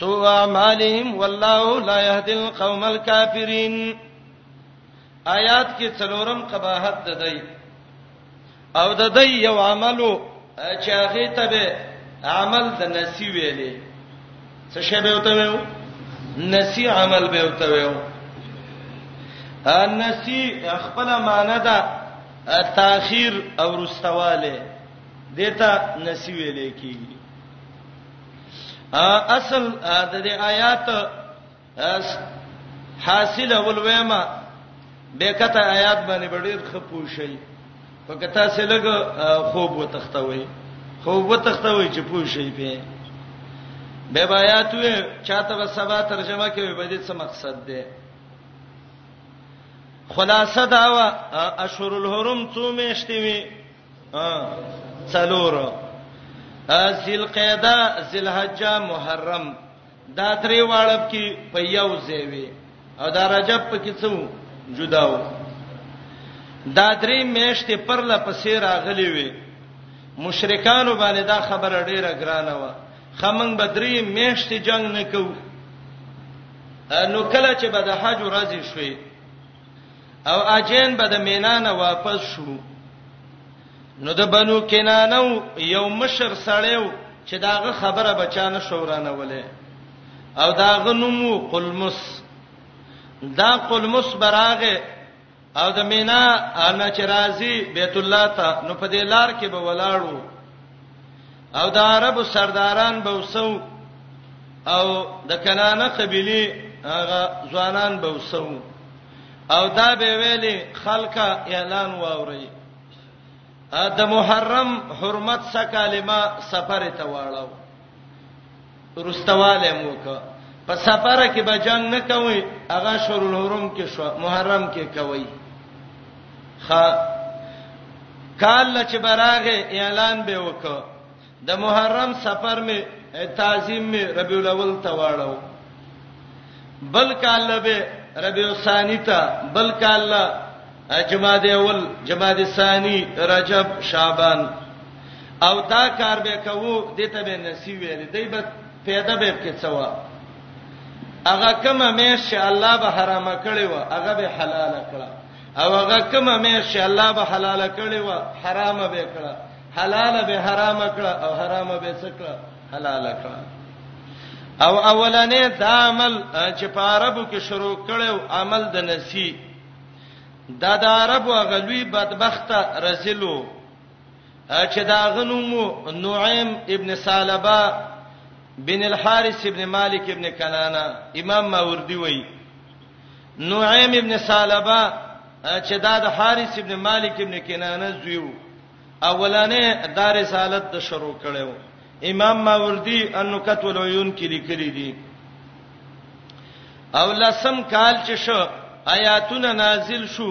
سوء اعمالهم والله لا يهدي القوم الكافرين آیات کې څلورم قباحت ده دی او د دې یو عملو چې هغه ته به عمل د نسی ویلې څه شی به وته ویو نسی عمل به وته ویو نسی خپل معنی ده تاخير او رستواله دته نسی ویلې کیږي اصل د دې آیات حاصل اول وېما به کته آیات باندې ډېر خپو شي په کته سه لګ خوب وتختوي خوب وتختوي چې پوه شي په به آیات وې چاته به سبا ترجمه کوي به دې څه مقصد دی خلاصه دا وا اشهر الحرم څو میشتې وي څلور ذل قعده ذل حج محرم دا درې واړب کې په یو ځای وي او دا رجب په کې څو جدا و دا درې میاشتې پر لا پسې راغلي وي مشرکانو باندې دا خبره ډیره ګرانه و خمن بدرې میاشتې جنگ نکو نو کله چې به د حج ورځ شوي او اجین به د مینا نه واپس شو نو د بنو کنانو یو مشر سړیو چې داغه خبره بچانه شورانه ولې او داغه نومو قلمس دا قلمس براغه او د مینا انا چرازی بیت الله ته نو په دې لار کې به ولاړو او د عربو سرداران به وسو او د کنانه قبيله هغه ځوانان به وسو او دا به ویلي خلکا اعلان واوري د محرم حرمت سکه کلمه سفر ته واړو رستواله مو کو په سفر کې به جنگ نه کوي هغه شهر الحرم کې شو محرم کې کوي خ کال چې براغه اعلان به وکړ د محرم سفر می تعظیم می ربیع الاول ته واړو بل کال به ربیع الثانی ته بل کال جمادی اول جمادی ثانی رجب شعبان او دا کار به کوو دته به نصیب ویل دی به پیدا به کې څوا هغه کومه مې چې الله به حرام کړی و هغه به حلال کړه او هغه کومه مې چې الله به حلال کړی و حرام به کړه حلال به حرام کړه او حرام به څکړه حلال کړه او اولنې دا عمل چې په عربو کې شروع کړو عمل د نسی دا د عربو غلوی بدبخته رزلو چې دا غنومو نعیم ابن سالبه بن الحارث ابن مالک ابن کنانه امام ماوردی وای نعیم ابن سالبه چې دا د حارث ابن مالک ابن کنانه زویو اولانه دار رسالت د شروع کړو امام ماوردی انکت ولعیون کې لیکلي دي او لسم کال چې شو آیاتونه نازل شو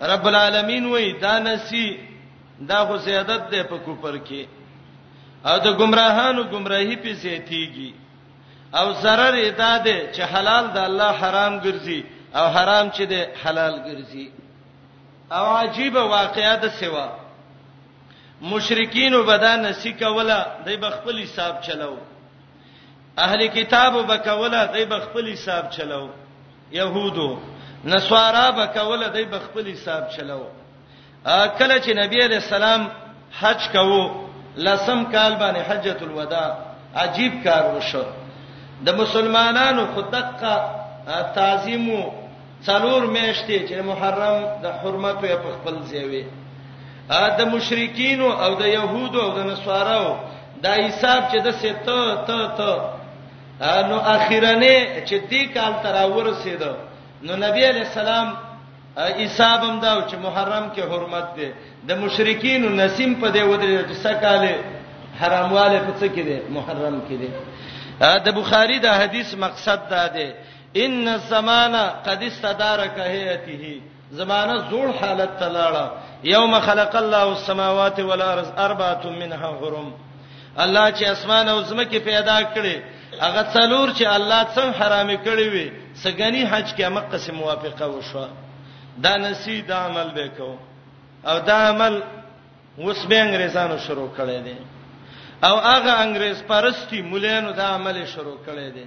رب العالمین وای دا نسی دا خو زیادت ده په کوپر کې او د گمراهانو گمراهی په زیاتیږي او zarar ادا ده چې حلال د الله حرام ګرځي او حرام چې ده حلال ګرځي او عجیب واقعات سوا مشرکین وبدا نسی کوله دای بخپل حساب چلاو اهل کتاب وبکوله دای بخپل حساب چلاو يهودو نسوارا به کوله دای په خپل حساب چلاو کله چې نبی علی السلام حج کوو لسم کال باندې حجۃ الوداع عجیب کار وشو د مسلمانانو خدقه تعظیم څلور میاشتې چې محرم د حرمت په خپل ځای وي د مشرکین او د يهودو او د نصاراو دا حساب چې د سته ته ته نو اخیرنه چې دې کال تر ورسېد نو نبی علی السلام حساب هم دا چې محرم کې حرمت ده د مشرکین نسیم په دې ودرې چې سکاله حرامواله په څه کې ده محرم کې ده د بخاری دا حدیث مقصد دا ده ان الزمان قد استدارک هیته زمانہ زوړ حالت ته لاړه یوم خلق الله السماوات والارض اربعه منها حرم الله چې اسمان او زمکه پیدا کړي هغه څلور چې الله څنګه حرام کړی وي سګنی حج کې هم قسم موافقه وشو دا نسی دا عمل وکاو او دا عمل اوس به انګريزانو شروع کړی دی او هغه انګريز پرستی مولانو دا عمل شروع کړی دی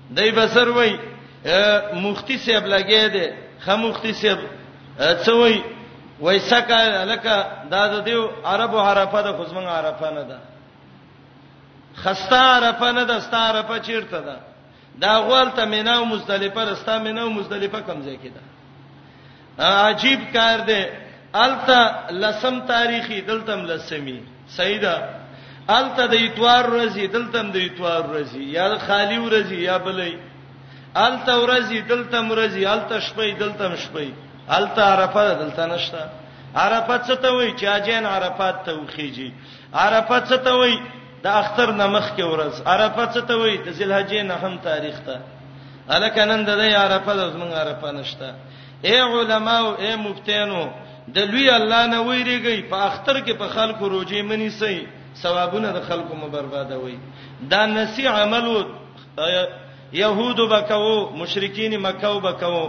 دای بسر وای مفتی صاحب لګی دی خه مفتی صاحب څه وای وای سکه لکه دا د دیو عربو عرفه د خزمن عرفه نه ده خسته عرفه نه ده ستا عرفه چیرته ده دا غوالته مینا او مزدلفه رستا مینا او مزدلفه کم ځای کې ده عجیب کار دی الته لسم تاریخي دلتم لسمی سیدا الته د اتوار ورځي دلتم د اتوار ورځي یا خالی ورځي یا بلې الته ورځي دلتم ورځي الته شپې دلتم شپې الته عرفه دلته نشته عرفه څه ته وای چې اجین عرفات ته وخیږي عرفه څه ته وای د اختر نمخ کې ورځ عرفه څه ته وای د ذل حجې نه هم تاریخ ته الکه نن د عرفه د زمنګ عرفه نشته اے علماء او اے مفتینو د لوی الله نه ویریږي په اختر کې په خلکو روزي منی سي ثوابونه د خلکو مو بربادوي دا نسی عمل يهود بکاو مشرکین مکه وبکاو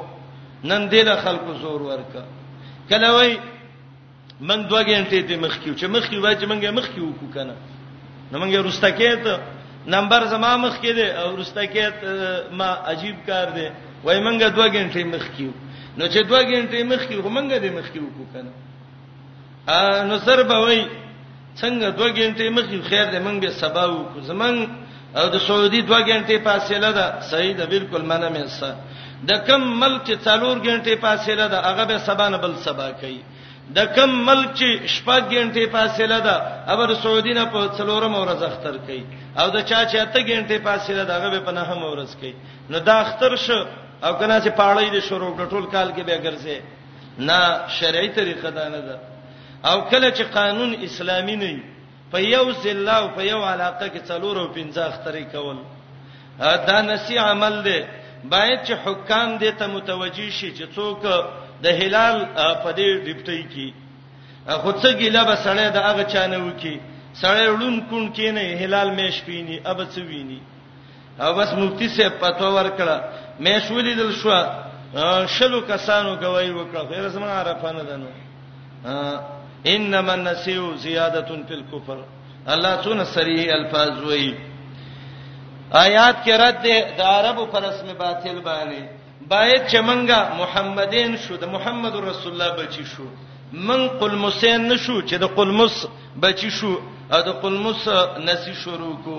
نن دې د خلکو زور ورک کله وای من دوه غنټې ته مخ کیو چې مخ کیو وای چې منګه مخ کیو کو کنه نو منګه رستا کېت نمبر زما مخ کې دی او رستا کېت ما عجیب کار دی وای منګه دوه غنټې مخ کیو نو چې دوه غنټې مخ کیو منګه دې مخ کیو کو کنه ا نو سر به وای څنګه دوه غنټې مخې خیر دې مونږ به سبا وکړو زمنګ او د سعودي دوه غنټې فاصله ده صحیح ده بالکل منه مې سه د کم ملک چې څلور غنټې فاصله ده هغه به سبا نه بل سبا کوي د کم ملک چې شپږ غنټې فاصله ده هغه د سعودي نه په څلورم ورځ اختر کوي او د چا چې اته غنټې فاصله ده هغه به په نهم ورځ کوي نو دا اختر شو او کنه چې پاړې دې شروع کړ ټول کال کې به ګرځي نه شرعي طریقه دا نه ده او کله چې قانون اسلامي نه وي په یو ضلع او په یو علاقه کې څلور او پنځه اخترې کول دا نسی عمل دی باید چې حکام دې ته متوجي شي چې څوک د هلال په دې ډیپټي کې خو څه ګیله به سړی د هغه چانه وکی سړی ړون کون کې نه هلال مېش پینی اب څه ویني او بس مفتی سه پتو ورکړه مې شولې دل شو شلو کسانو گواہی وکړه خیر زمون عرفانه دنو انما النسیو زیادت فی الكفر الله څونه صریح الفاظ وایي آیات کې رد ده د عربو پر اسم باطل باندې باید چې منګه محمدین شو د محمد رسول الله بچی شو من قلمسین نشو چې د قلمس بچی شو او د قلمس نسی شروع کو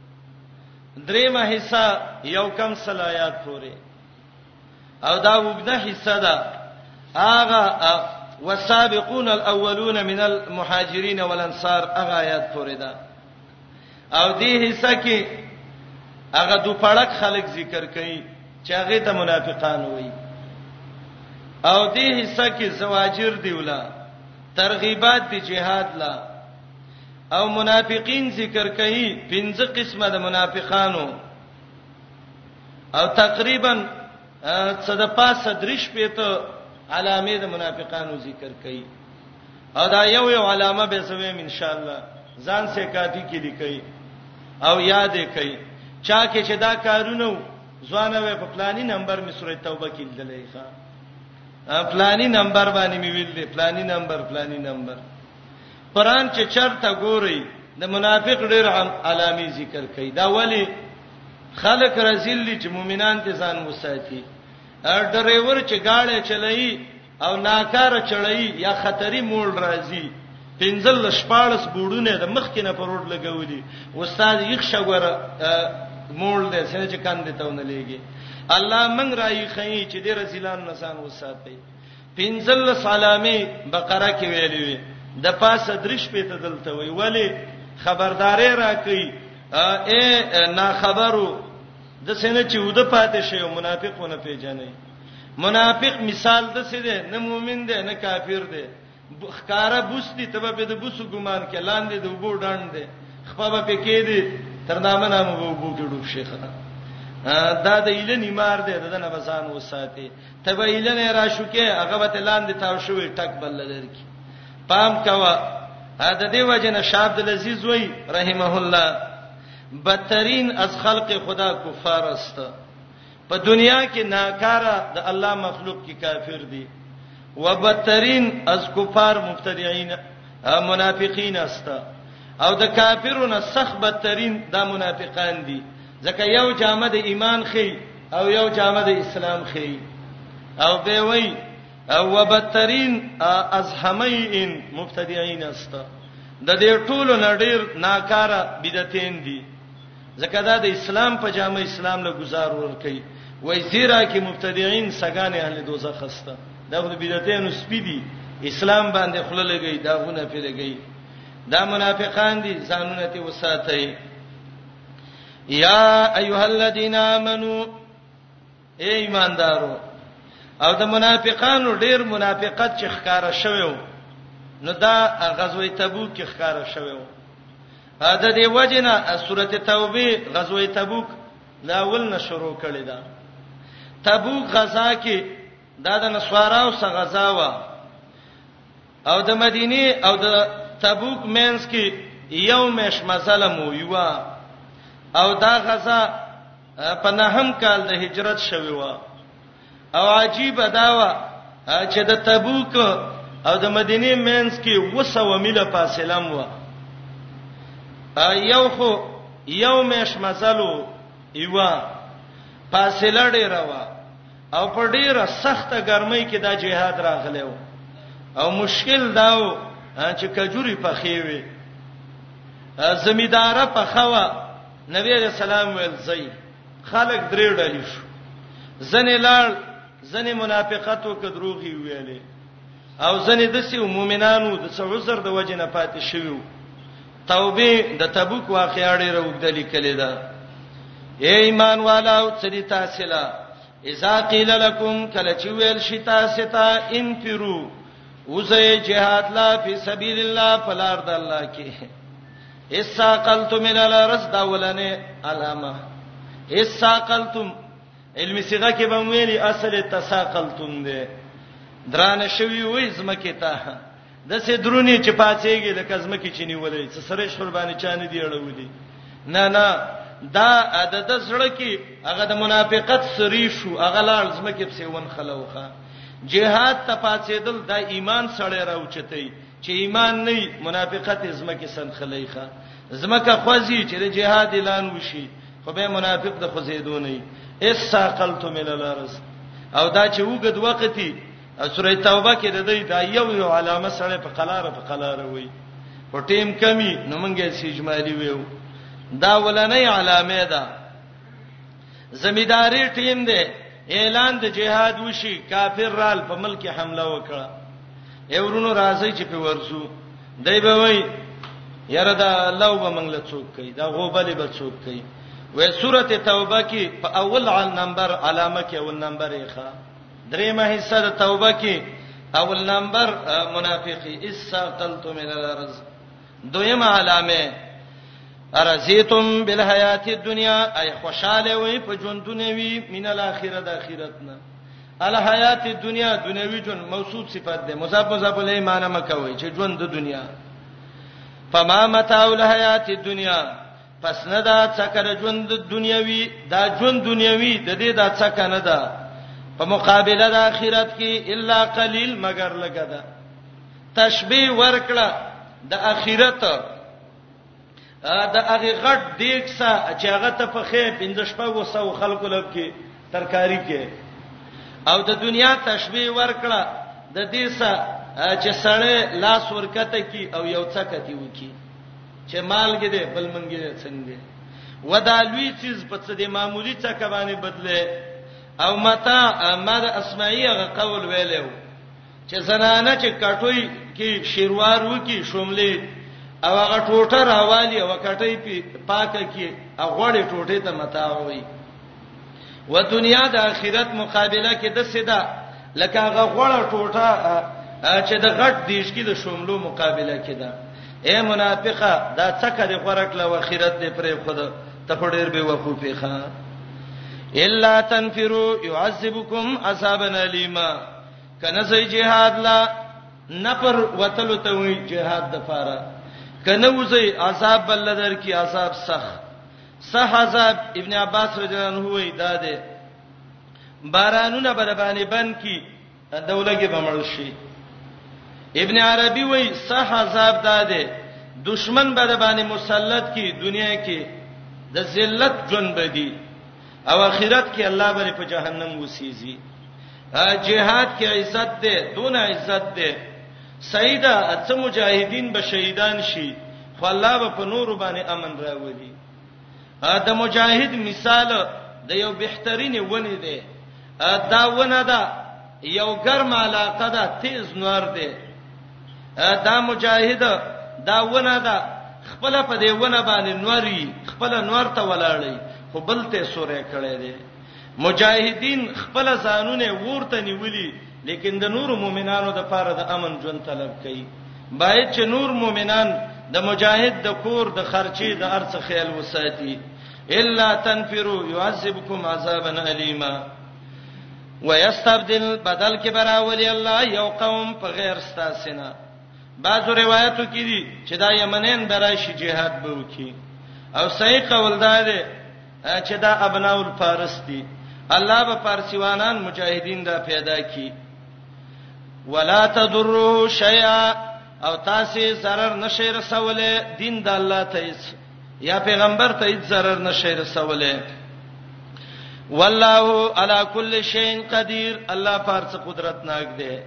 دریمه حصہ یو کم صلاحات پورې او دا وګړه حصہ ده هغه والسابقون الاولون من المهاجرين والانصار هغه آیات پورې ده او دې حصہ کې هغه دو پړک خلک ذکر کړي چې هغه ته منافقان وایي او دې حصہ کې زواجر دی ولا ترغیبات دی جهاد لا او منافقین ذکر کوي پنځه قسمه د منافقانو او تقریبا صد پاسه درش پېته علامه د منافقانو ذکر کوي او دا یو یو علامه به سویم ان شاء الله ځان سه کاپی کې لیکي او یاد کړئ چا کې چې دا کارونه ځوانه وې په پلاني نمبر می سورې توبه کې لیدلې ښا پلاني نمبر باندې می ویل دي پلاني نمبر پلاني نمبر قران چې چرته ګوري د منافق ډېر هم علامي ذکر کوي دا ولی خلک رزل دي چې مؤمنان ته ځان وساتي ار ډرایور چې گاړی چلایي او ناکار چړایي یا خطري موړ راځي پنځل شپارس بوډونه د مخ کې نه پروت لګولي استاد یې ښګوره موړ دې سره چې کاندې تاونه لګي الله من راي خي چې دې رزلان نسان وساتي پنځلس علامې بقره کې ویلې وي د پاسه درش په ته دلته وی ولی خبردارې راکې اے نا خبرو د سینې چې ود پاتې شي منافقونه پیژنې منافق مثال د څه دی نه مؤمن دی نه کافر دی خکارا بوستی تبه په د بوسو ګمان کې لاندې د وګو ډاند دی خپبه په کې دی تر نامه نامه وګو کې ډوب شي خره دا د ایله نیمار دی دنه بسان وساتي تبیلنه را شوکه هغه به لاندې تاو شوی ټک بل لرکی پام کوا دا دی وجه نه شاب د لذیذ وای رحمه الله بدترین از خلق خدا کفار است په دنیا کې ناکاره د الله مخلوق کې کافر دي وبدترین از کفار مبتدعين منافقین است او د کافرونو سخت بدترین د منافقان دي ځکه یو جامه د ایمان خې او یو جامه د اسلام خي او به وای او وبترین ازحمین مبتدعين است د دې ټولو نړیر ناکاره بدعتین دي ځکه دا د اسلام په جامه اسلام له گزار ور کوي وای زیرا کې مبتدعين سگان اهل دوزخ است دا د بدعتین سپی دي اسلام باندې خله لګي دا غونه پی لګي دا منافقان دي ځانونه ته وساتای یا ایها الذین آمنو اے ایماندارو او د منافقانو ډیر منافقت چې ښکارا شوو نو دا غزوه تبوک کې ښکارا شوو دا دی وجنه سورته توبه غزوه تبوک لا ول نه شروع کړی دا تبوک غزا کې دا د نسواراو سره غزا و او د مدینه او د تبوک مینس کې یو مش مزله مو یو او دا غزا په نهم کال د هجرت شوی و او عجیب دا و چې د تبوک او د مدینه مینس کې وسو میله فاصله مو یو خو یو مش مزلو یو فاصله ډیره و او په ډیره سخته ګرمۍ کې دا جهاد راغلی وو او مشکل داو چې کجوري پخې وي زمیداره پخوا نبی علیہ السلام ویل زئی خلک درې ډلې شو ځنې لاړ ځنې منافقت او کدروغي ویلې او ځنې د سی مؤمنانو د څو عذر د وجه نه پاتې شویو توبه د تبوک واقعا ډیره وګړه لیکلې ده اے ایمان والو څه دي تاسو لا اذا قیل لكم کله چې ویل شي تاسو ته انفرو وزه جهاد لا فی سبیل الله فلار د الله کې اساقلتم الى الارض دا ولنه علامه اساقلتم علم صيغه کې به ویلي اصل تساقلتم ده درانه شوی وې زمکه ته د سې درونی چې پاتېږي د کزمه کې چینی ولې څه سره شور باندې چانه دی اړولې نه نه دا د د زړه کې هغه د منافقت سری شو هغه لار زمکه په ون خلوخه جهاد ته پاتېدل د ایمان سره راوچتې چې ایمان نه منافقت زمکه سن خلیخه زمکه خوځي چې د جهاد اعلان وشي خو به منافق د خوځېدو نه ایس ساقلت من الارض او دا چې وګد وقتی سوره توبه کې د دې دا یو یو علامه سره په قلار په قلار وي په ټیم کمی نو مونږه سجمالي ویو دا ولنې علامه ده زمیداری ټیم دی اعلان د جهاد وشي کافر رال په ملک حمله وکړه ایورونو راځي چې په ورسو دای به وای یاره دا الله به منګل څوک کوي دا غوبلې به څوک کوي وې سورته توبه کې په اول نمبر علامه کې اول نمبر یې ښه دریمه حصہ د توبه کې اول نمبر منافقی اسا قلت من الارض دویمه علامه ارزیتم بالحیات الدنیا ای خوشاله وي په ژوندونه وي من الاخره د اخرت نه الحیات الدنیا دنیوي جون موصوف صفات ده مصاب مصاب له ایمان مکوي چې ژوند د دنیا فما متاع الحیات الدنیا پس نه دا څکه د ژوند دنیوي دا ژوند دنیوي د دې دا څکه نه ده په مقابله د آخرت کې الا قلیل مگر لګه ده تشبیه ورکړه د آخرت دا هغه غټ دیګ سا چې هغه ته په خې 15 شپه وسو خلکو لب کې ترکاری کې او د دنیا تشبیه ورکړه د دې سا چې سړی لاس ورکته کی او یو څه کتی وکی چې مالګه دې بل منګي دې څنګه ودا لوی چیز په څه دې معمولی څه کبانې بدله او متا ما د اسمعي غ قول ویلو چې زنانه چې کټوي کې شیروار وکي شوملې او هغه ټوټه راوالي او کټي پاکه کې هغه ټوټه ته متا وایي و دنیا د اخرت مقابله کې د سدا لکه هغه غوړه ټوټه چې د غټ دیش کې د شوملو مقابله کې ده اے منافقه دا څکه د غورک له اخرت دې پرې خود ته ډېر به وقوفې ښا الا تنفروا يعذبكم عذابا الیما کنه سي جهاد لا نفر وتلو ته وی جهاد د فاره کنه وځي عذاب بل در کی عذاب سخت صحذاب ابن عباس رضی الله عنه وی دا ده بارانونه بر باندې بند کی دولګي بمړ شي ابن عربي وی صحذاب دا ده دشمن بر باندې مسلط کی دنیا کې د ذلت جون بدی او اخرت کې الله بر په جهنم وسیږي جهاد کې عزت ده دون عزت ده صحیح ده څه مجاهدین به شهیدان شي خو الله به په نور باندې امن راولي دا مجاهد مثال د یو بهترین ونی دی دا ونه ده یو ګرم علاقه ده تیز نور دی دا مجاهد دا ونه ده خپل په دی ونه باندې نوري خپل نور ته ولاړی خو بل ته سورې کړي دی مجاهدین خپل ځانونه ورته نیولي لیکن د نور مؤمنانو د پاره د امن ژوند طلب کوي باید چې نور مؤمنان د مجاهد د کور د خرچې د ارڅ خیال وساتي الا تنفروا يعذبكم عذابا الیما ويستبدل بدل کې براولي الله یو قوم په غیر ستاسینا بعضو روایتو کې دي چې دا یمنین براشي جهاد به وکي او صحیح قول دا دی چې دا ابناء الفارس دي الله به فارسیوانان مجاهدین دا پیدا کی ولا تضروا شیئا او تاسو zarar نشي رسوله دین د الله ته هیڅ یا پیغمبر ته هیڅ zarar نشي رسوله والله على كل شيء قدير الله فارس قدرت ناک دی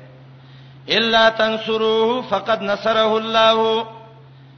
الا تنصروه فقد نصره الله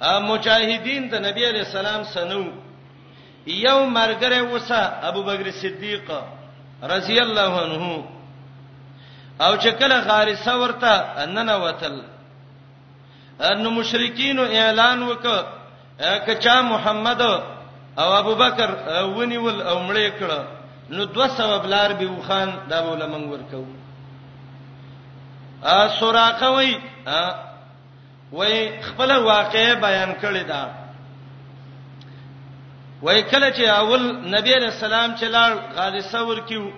مجاهدین د نبی علی السلام سنو یو مرګره وسه ابوبکر صدیق رضی الله عنه او چې کله غارسه ورته اننه وتل ان مشرکین اعلان وک کچا محمد او ابوبکر ونیول او مړې کړه نو دوه سبب لار به وخان دا به لمنګ ورکو ا سوراقه وای وای خپل واقع بیان کړی دا وای کله چې اول نبی علیہ السلام چې لاړ غار ثور کیو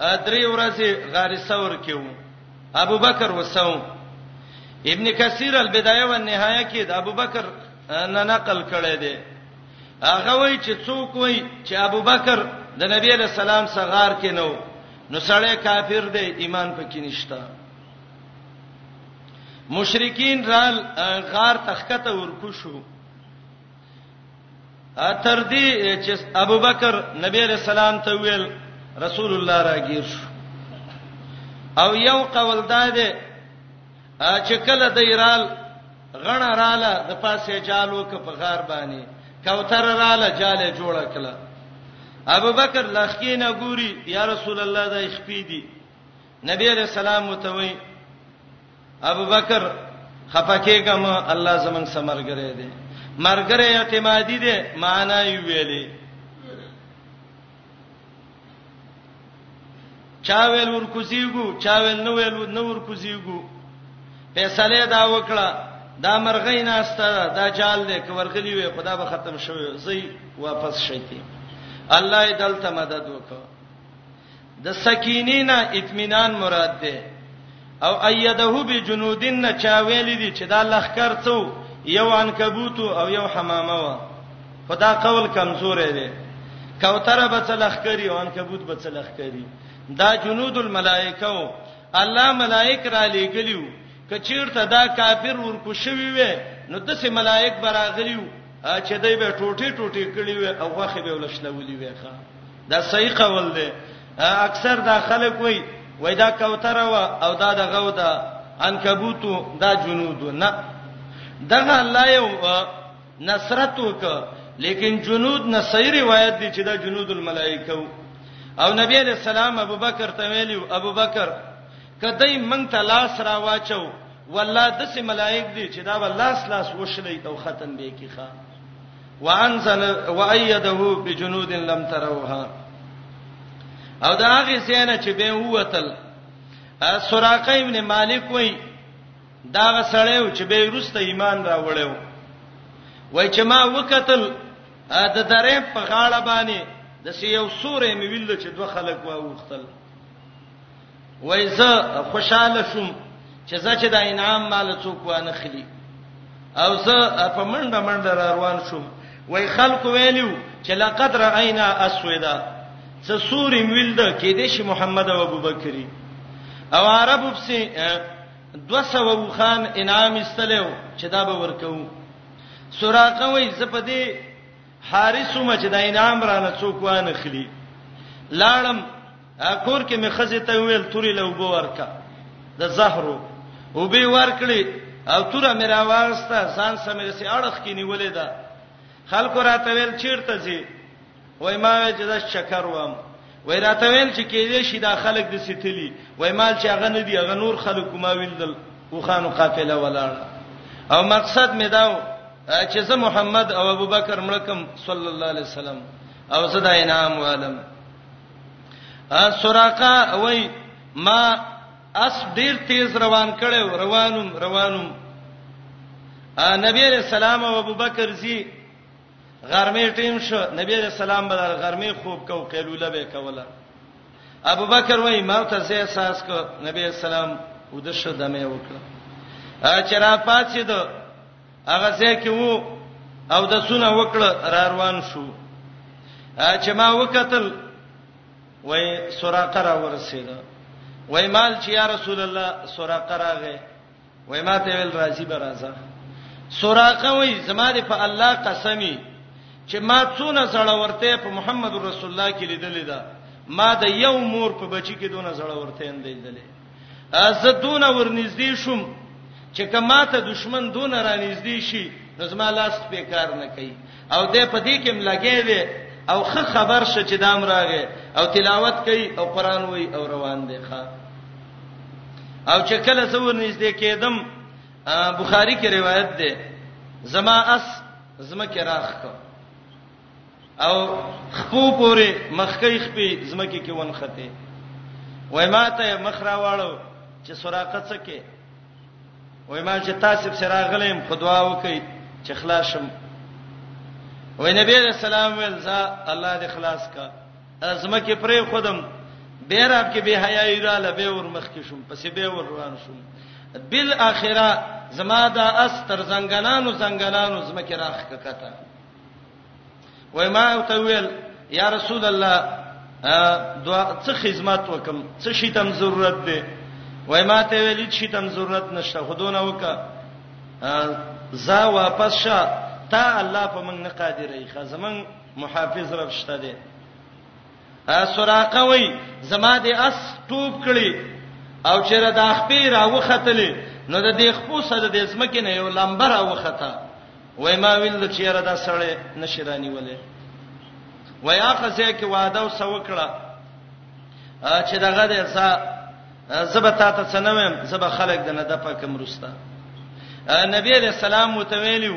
درې ورځې غار ثور کیو ابو بکر وسو ابن کثیر البدایه و النهایه کې د ابو بکر نه نقل کړی دی هغه وای چې څوک وای چې ابو بکر د نبی علیہ السلام څخه غار کې نو نو سړی کافر دی ایمان پکې نشته مشرکین رال غار تخکته ورکو شو اتر دې چې ابوبکر نبی علیہ السلام ته ویل رسول الله راګیر شو او یو قول دا دی چې کله د ایرال غڼه رااله د پاسه جالو ک په غار باندې کوثر رااله جاله جوړ کړه ابوبکر لخینه ګوري یا رسول الله د اخپی دی نبی علیہ السلام متوي ابو بکر خفکهګم الله زمنګ سمرګره دي مرګره اعتمادي دي معنا یې ویلي چا ویل ورکوزیګو چا ویل نو ویل نو ورکوزیګو فیصله دا وکړه دا مرغې ناشته دا جال دې کورغلی وي خدا به ختم شوی زی واپس شي الله دلته مدد وکړه د سکینې نه اطمینان مراد ده او ایده بجنودن چا ویل دي چې دا لخر څو یو عنکبوت او یو حمامه و خدا قول کمزور دی کوتره به څلخ کری او عنکبوت به څلخ کری دا جنود الملائکه او الله ملائک را لېګلیو کچیرته دا کافر ورکو شوی وي نو د سه ملائک براغلیو چې دوی به ټوټي ټوټي کړی وي او واخې به ولښلولې وي ښا دا صحیح قول دی اکثر دا خلک وای وای دا کوتره وا او دا د غودا عنکبوتو دا جنود نه دغه الله یو نصرت وک لیکن جنود نه صحیح روایت دی چې دا جنود الملائکه او نبی علیہ السلام ابوبکر ته ویلو ابوبکر کدی مونږ ته لاس را واچو والله دسه ملائک دي چې دا والله لاس وشلې او ختم به کیخه وانزل وایده بجنود لم تروها او دا هغه زینه چې به ووتل سراقه ابن مالک وای دا غسړیو چې به روسته ایمان راوړیو وای چې ما وکتل د درې په غاړه باندې د سیو سورې مې ویل چې دوه خلک واوختل وای زه خوشاله شوم چې زه چې دا انعام مال څوک وانه خلی او زه په منډه منډه را روان شوم وای خلکو ویلو چې لقد راینا اسودا څه سوري ویلد کې دې شي محمد او ابوبکری او عرب وبسي 200 وخان انعام استلو چې دا به ورکو سراقه وای زپدې حارثو مچ دا انعام رانه څوک وانه خلی لاړم کور کې مې خزه ته ویل توري له وبو ورکا د زهرو وبې ورکړي او توره مې راوسته ځان سمې سي اړخ کې نیولې ده خلکو راته ویل چیرته زی وای ما چې دا شکر وام وای راته ویل چې کې دې شي دا خلک د ستلی وای مال چې هغه نه دی هغه نور خلکو ما ویل دل وخانو قافله ولاړ او مقصد مې داو چې زه محمد او ابوبکر ملکم صلی الله علیه وسلم او زه دا انعام والم سراقه وای ما اس ډیر تیز روان کړو روانم روانم نبی علیہ السلام او ابوبکر زی غرمه ټیم شو نبی علیہ السلام به غرمه خوب کو قیلوله به کوله ابوبکر وای ما ته زه احساس کو نبی علیہ السلام ودشه دمه وکړه چرا پاتې دو هغه ځای کې وو او د سونه وکړه را روان شو چې ما وکتل وای سراقه را ورسید وای مال چې یا رسول الله سراقه راغې وای ما ته ویل راضی به راځه سراقه وای زماره په الله قسمی چې ما څونه زړه ورته په محمد رسول الله کې لیدلې ده ما د یو مور په بچی کې دونه زړه ورته اندې لیدلې زه دونه ورنږدې شوم چې کما ته دشمن دونه رانږدې شي نو زما لاس په کار نه کوي او د په دې کې ملګې دی او خه خبر شې چې دام راغې او تلاوت کوي او قران وای او روان دی ښا او چې کله زه ورنږدې کېدم بخاری کې روایت ده زما اس زما کې راخ کو او خپو پورې مخکې خپې زمکه کې ونخته وای ما ته مخ راواړو چې سراقه څه کې وای ما چې تاسو سره غلیم خدوا وکي چې خلاص شم وای نبی رسول الله ول ز الله دې خلاص کا زمکه پرې خودم بیراب کې به حیا ایراله به ور مخ کې شوم پسې به ور روان شوم بل اخره زما د اس تر زنګنانو زنګنانو زمکه راخ ککته وای ما او ته ویل یا رسول الله دوا څه خدمت وکم څه شي تم ضرورت دی وای ما ته ویل چې شي تم ضرورت نشته خودونه وکا زا واپس شه تا الله په موږ نه قادرې خزمن محافظ رب شته دی سراقه وای زما د اس ټوب کړي او چې را د خپې را وختلې نو د دې خپو سره د زمکه نه یو لمبه را وخته وای ما ویل چې را د سړې نشرانی ولې وای هغه ځای کې واده وسو کړه چې دغه د ځا زبتا ته څنوم زب خلک د نه د پکم رستا نبی علیہ السلام متویلو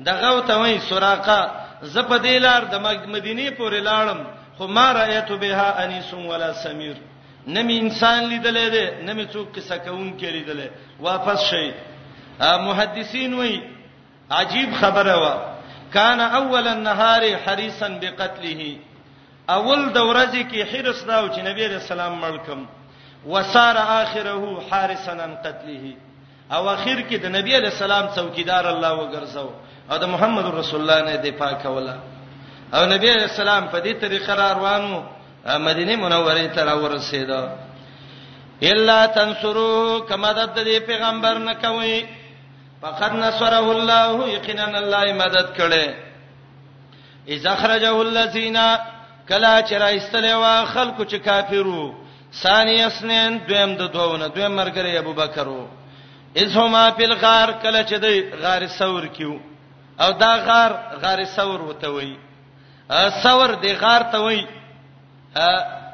دغه ته وای سراقه ز په دې لار د مدینه پورې لاړم خو ما رایت بها انیس ولا سمیر نمی انسان لیدلې ده نمی څوک قصه کوون کې لیدلې واپس شي محدثین وای عجیب خبره وا کان اول النهار حریصا بقتله اول د ورځې کې حرس داو چې نبی رسول الله ملکم وسار اخره حارسا عن قتله او اخر کې د نبی علی السلام څوکیدار الله وګرځاو او د محمد رسول الله نه دفاع کوله او نبی علی السلام په دې طریقه را روانو مدینه منوره ته را ورسېده الا تنصرو کما د دې پیغمبر نه کوي فقد نصره الله یقینا الله مدد کړي اذا خرجه الذين کلا چرایستل وا خلکو چې کافرو ثانی اسنین دویم د دوونه دویم مرګره ابو بکر وو اذهما فی الغار کلا چې دی غار ثور کیو او دا غار غار ثور وته وی ثور دی غار ته وی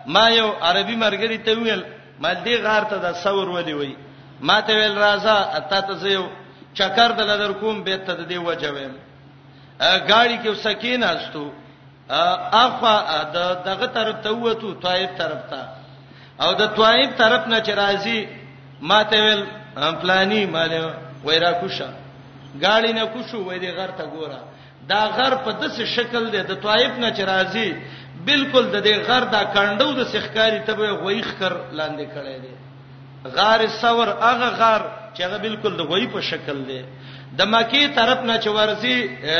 ما یو عربي مرګری ته ویل ما دې غار ته دا ثور ولي وی ما ته ویل راځه اته ته زیو چکر دل در کوم به ته دې وجویم ګاړي کې سکین استو اخوا د دغه طرف ته وته طائف طرف ته او د طائف طرف نه چې راځي ماته ویل پلاني مال ویرا کوشه ګاړي نه کوشو وې دې غر ته ګوره دا غر په دسه شکل دی د طائف نه چې راځي بالکل د دې غر دا کندو د سخکاری تبه غویخ کر لاندې کړی دی غار ثور هغه غار چې هغه بالکل د غوي په شکل دی د مکی طرف نه چې ورسي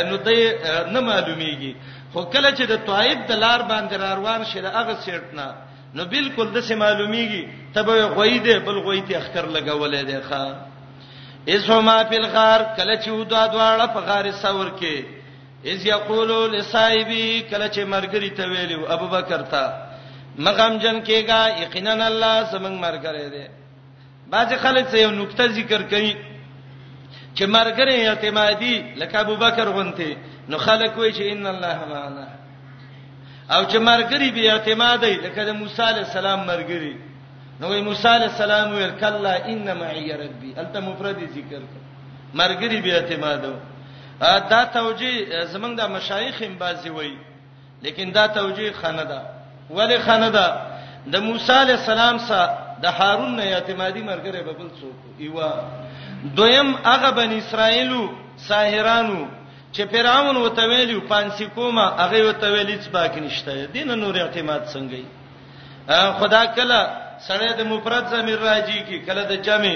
نو د نه معلومیږي خو کله چې د طائف د لار باندې روان شي د هغه سیټ نه نو بالکل د سه معلومیږي تبه غوي دی بل غوي ته اخکر لګولې دی ښا اسما فی الغار کله چې ودا دواړه په غار ثور کې اذ یقولو لصایبی کله چې مرګری ته ویلو ابوبکر ته مغم جن کېګا یقینا الله زمنګ مرګره دی باز خلک څه یو نقطه ذکر کوي چې مرګره اعتمادي لکه ابوبکر غونته نو خلک وایي چې ان الله معنا او چې مرګری به اعتماد دی لکه د موسی علی السلام مرګری نو موسی علی السلام ویل کلا ان معی ربی الته مفرد ذکر کړ مرګري به اعتمادو دا توجی زمنګ د مشایخ هم بازي وای لیکن دا توجی خنه ده ولی خنه ده د موسی علی السلام سره د هارون نه اعتمادي مرګره ببل څوک ایوا دویم هغه بن اسرائیلو ساحرانو چې فرعون وته ویلو پانسی کومه هغه وته ویلې چې باک نشته دین نور اعتماد څنګه خدا کله سړی د مفرد زمير راځي کی کله د جمع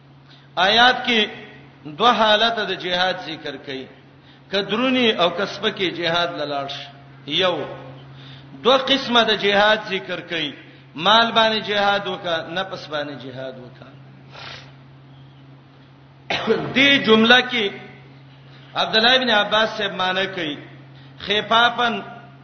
آیات کې دوه حالت د جهاد ذکر کړي کدرونی او کسبکی جهاد لاله شي یو دوه قسمه د جهاد ذکر کړي مال باندې جهاد وکا نفس باندې جهاد وکا دې جمله کې عبد الله ابن عباس سے معنی کوي خفافن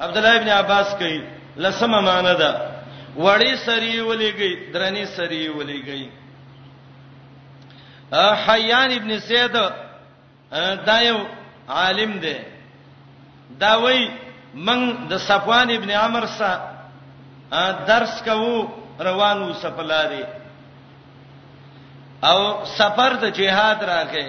عبد الله ابن عباس کوي لسمه معنی ده وړي سری ولېږي درنې سری ولېږي حیان ابن سید دا یو عالم دی دا وای من د صفوان ابن عمر سره درس کوو روانو سپلاري او سفر د جهاد راغې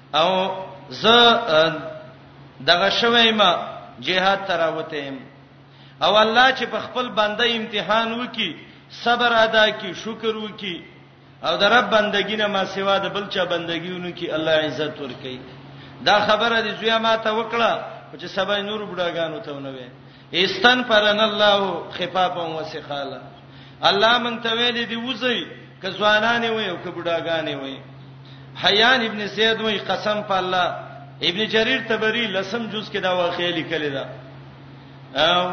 او زه دغه شوی ما جهاد تراوتم او الله چې په خپل بنده امتحان وکي صبر ادا کی شکر وکي او د رب بندګی نه ما سوا د بل چا بندګیونو کی الله عزت ورکي دا خبره دې زویا ما ته وکړه چې سبا نور بډاګانو ته ونوي استنفرن الله خفافا وسخالا الله مونږ ته ویل دی وځي ک ځوانانه وي او ک بډاګانه وي حیان ابن سید وی قسم په الله ابن جریر تبری لسم جز کې دا واقعې لیکل دا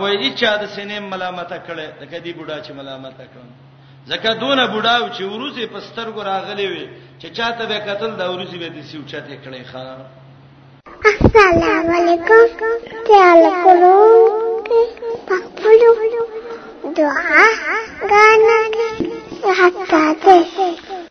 وای دي چا د سینې ملامت کړي د کدی بوډا چې ملامت کړم زکه دونه بوډا او چې ورځي په سترګو راغلي وي چې چاته به قتل دا ورځي به دي سیو چاته کړي خان السلام علیکم تعال کولو پخپلو دعا غانا حتا ته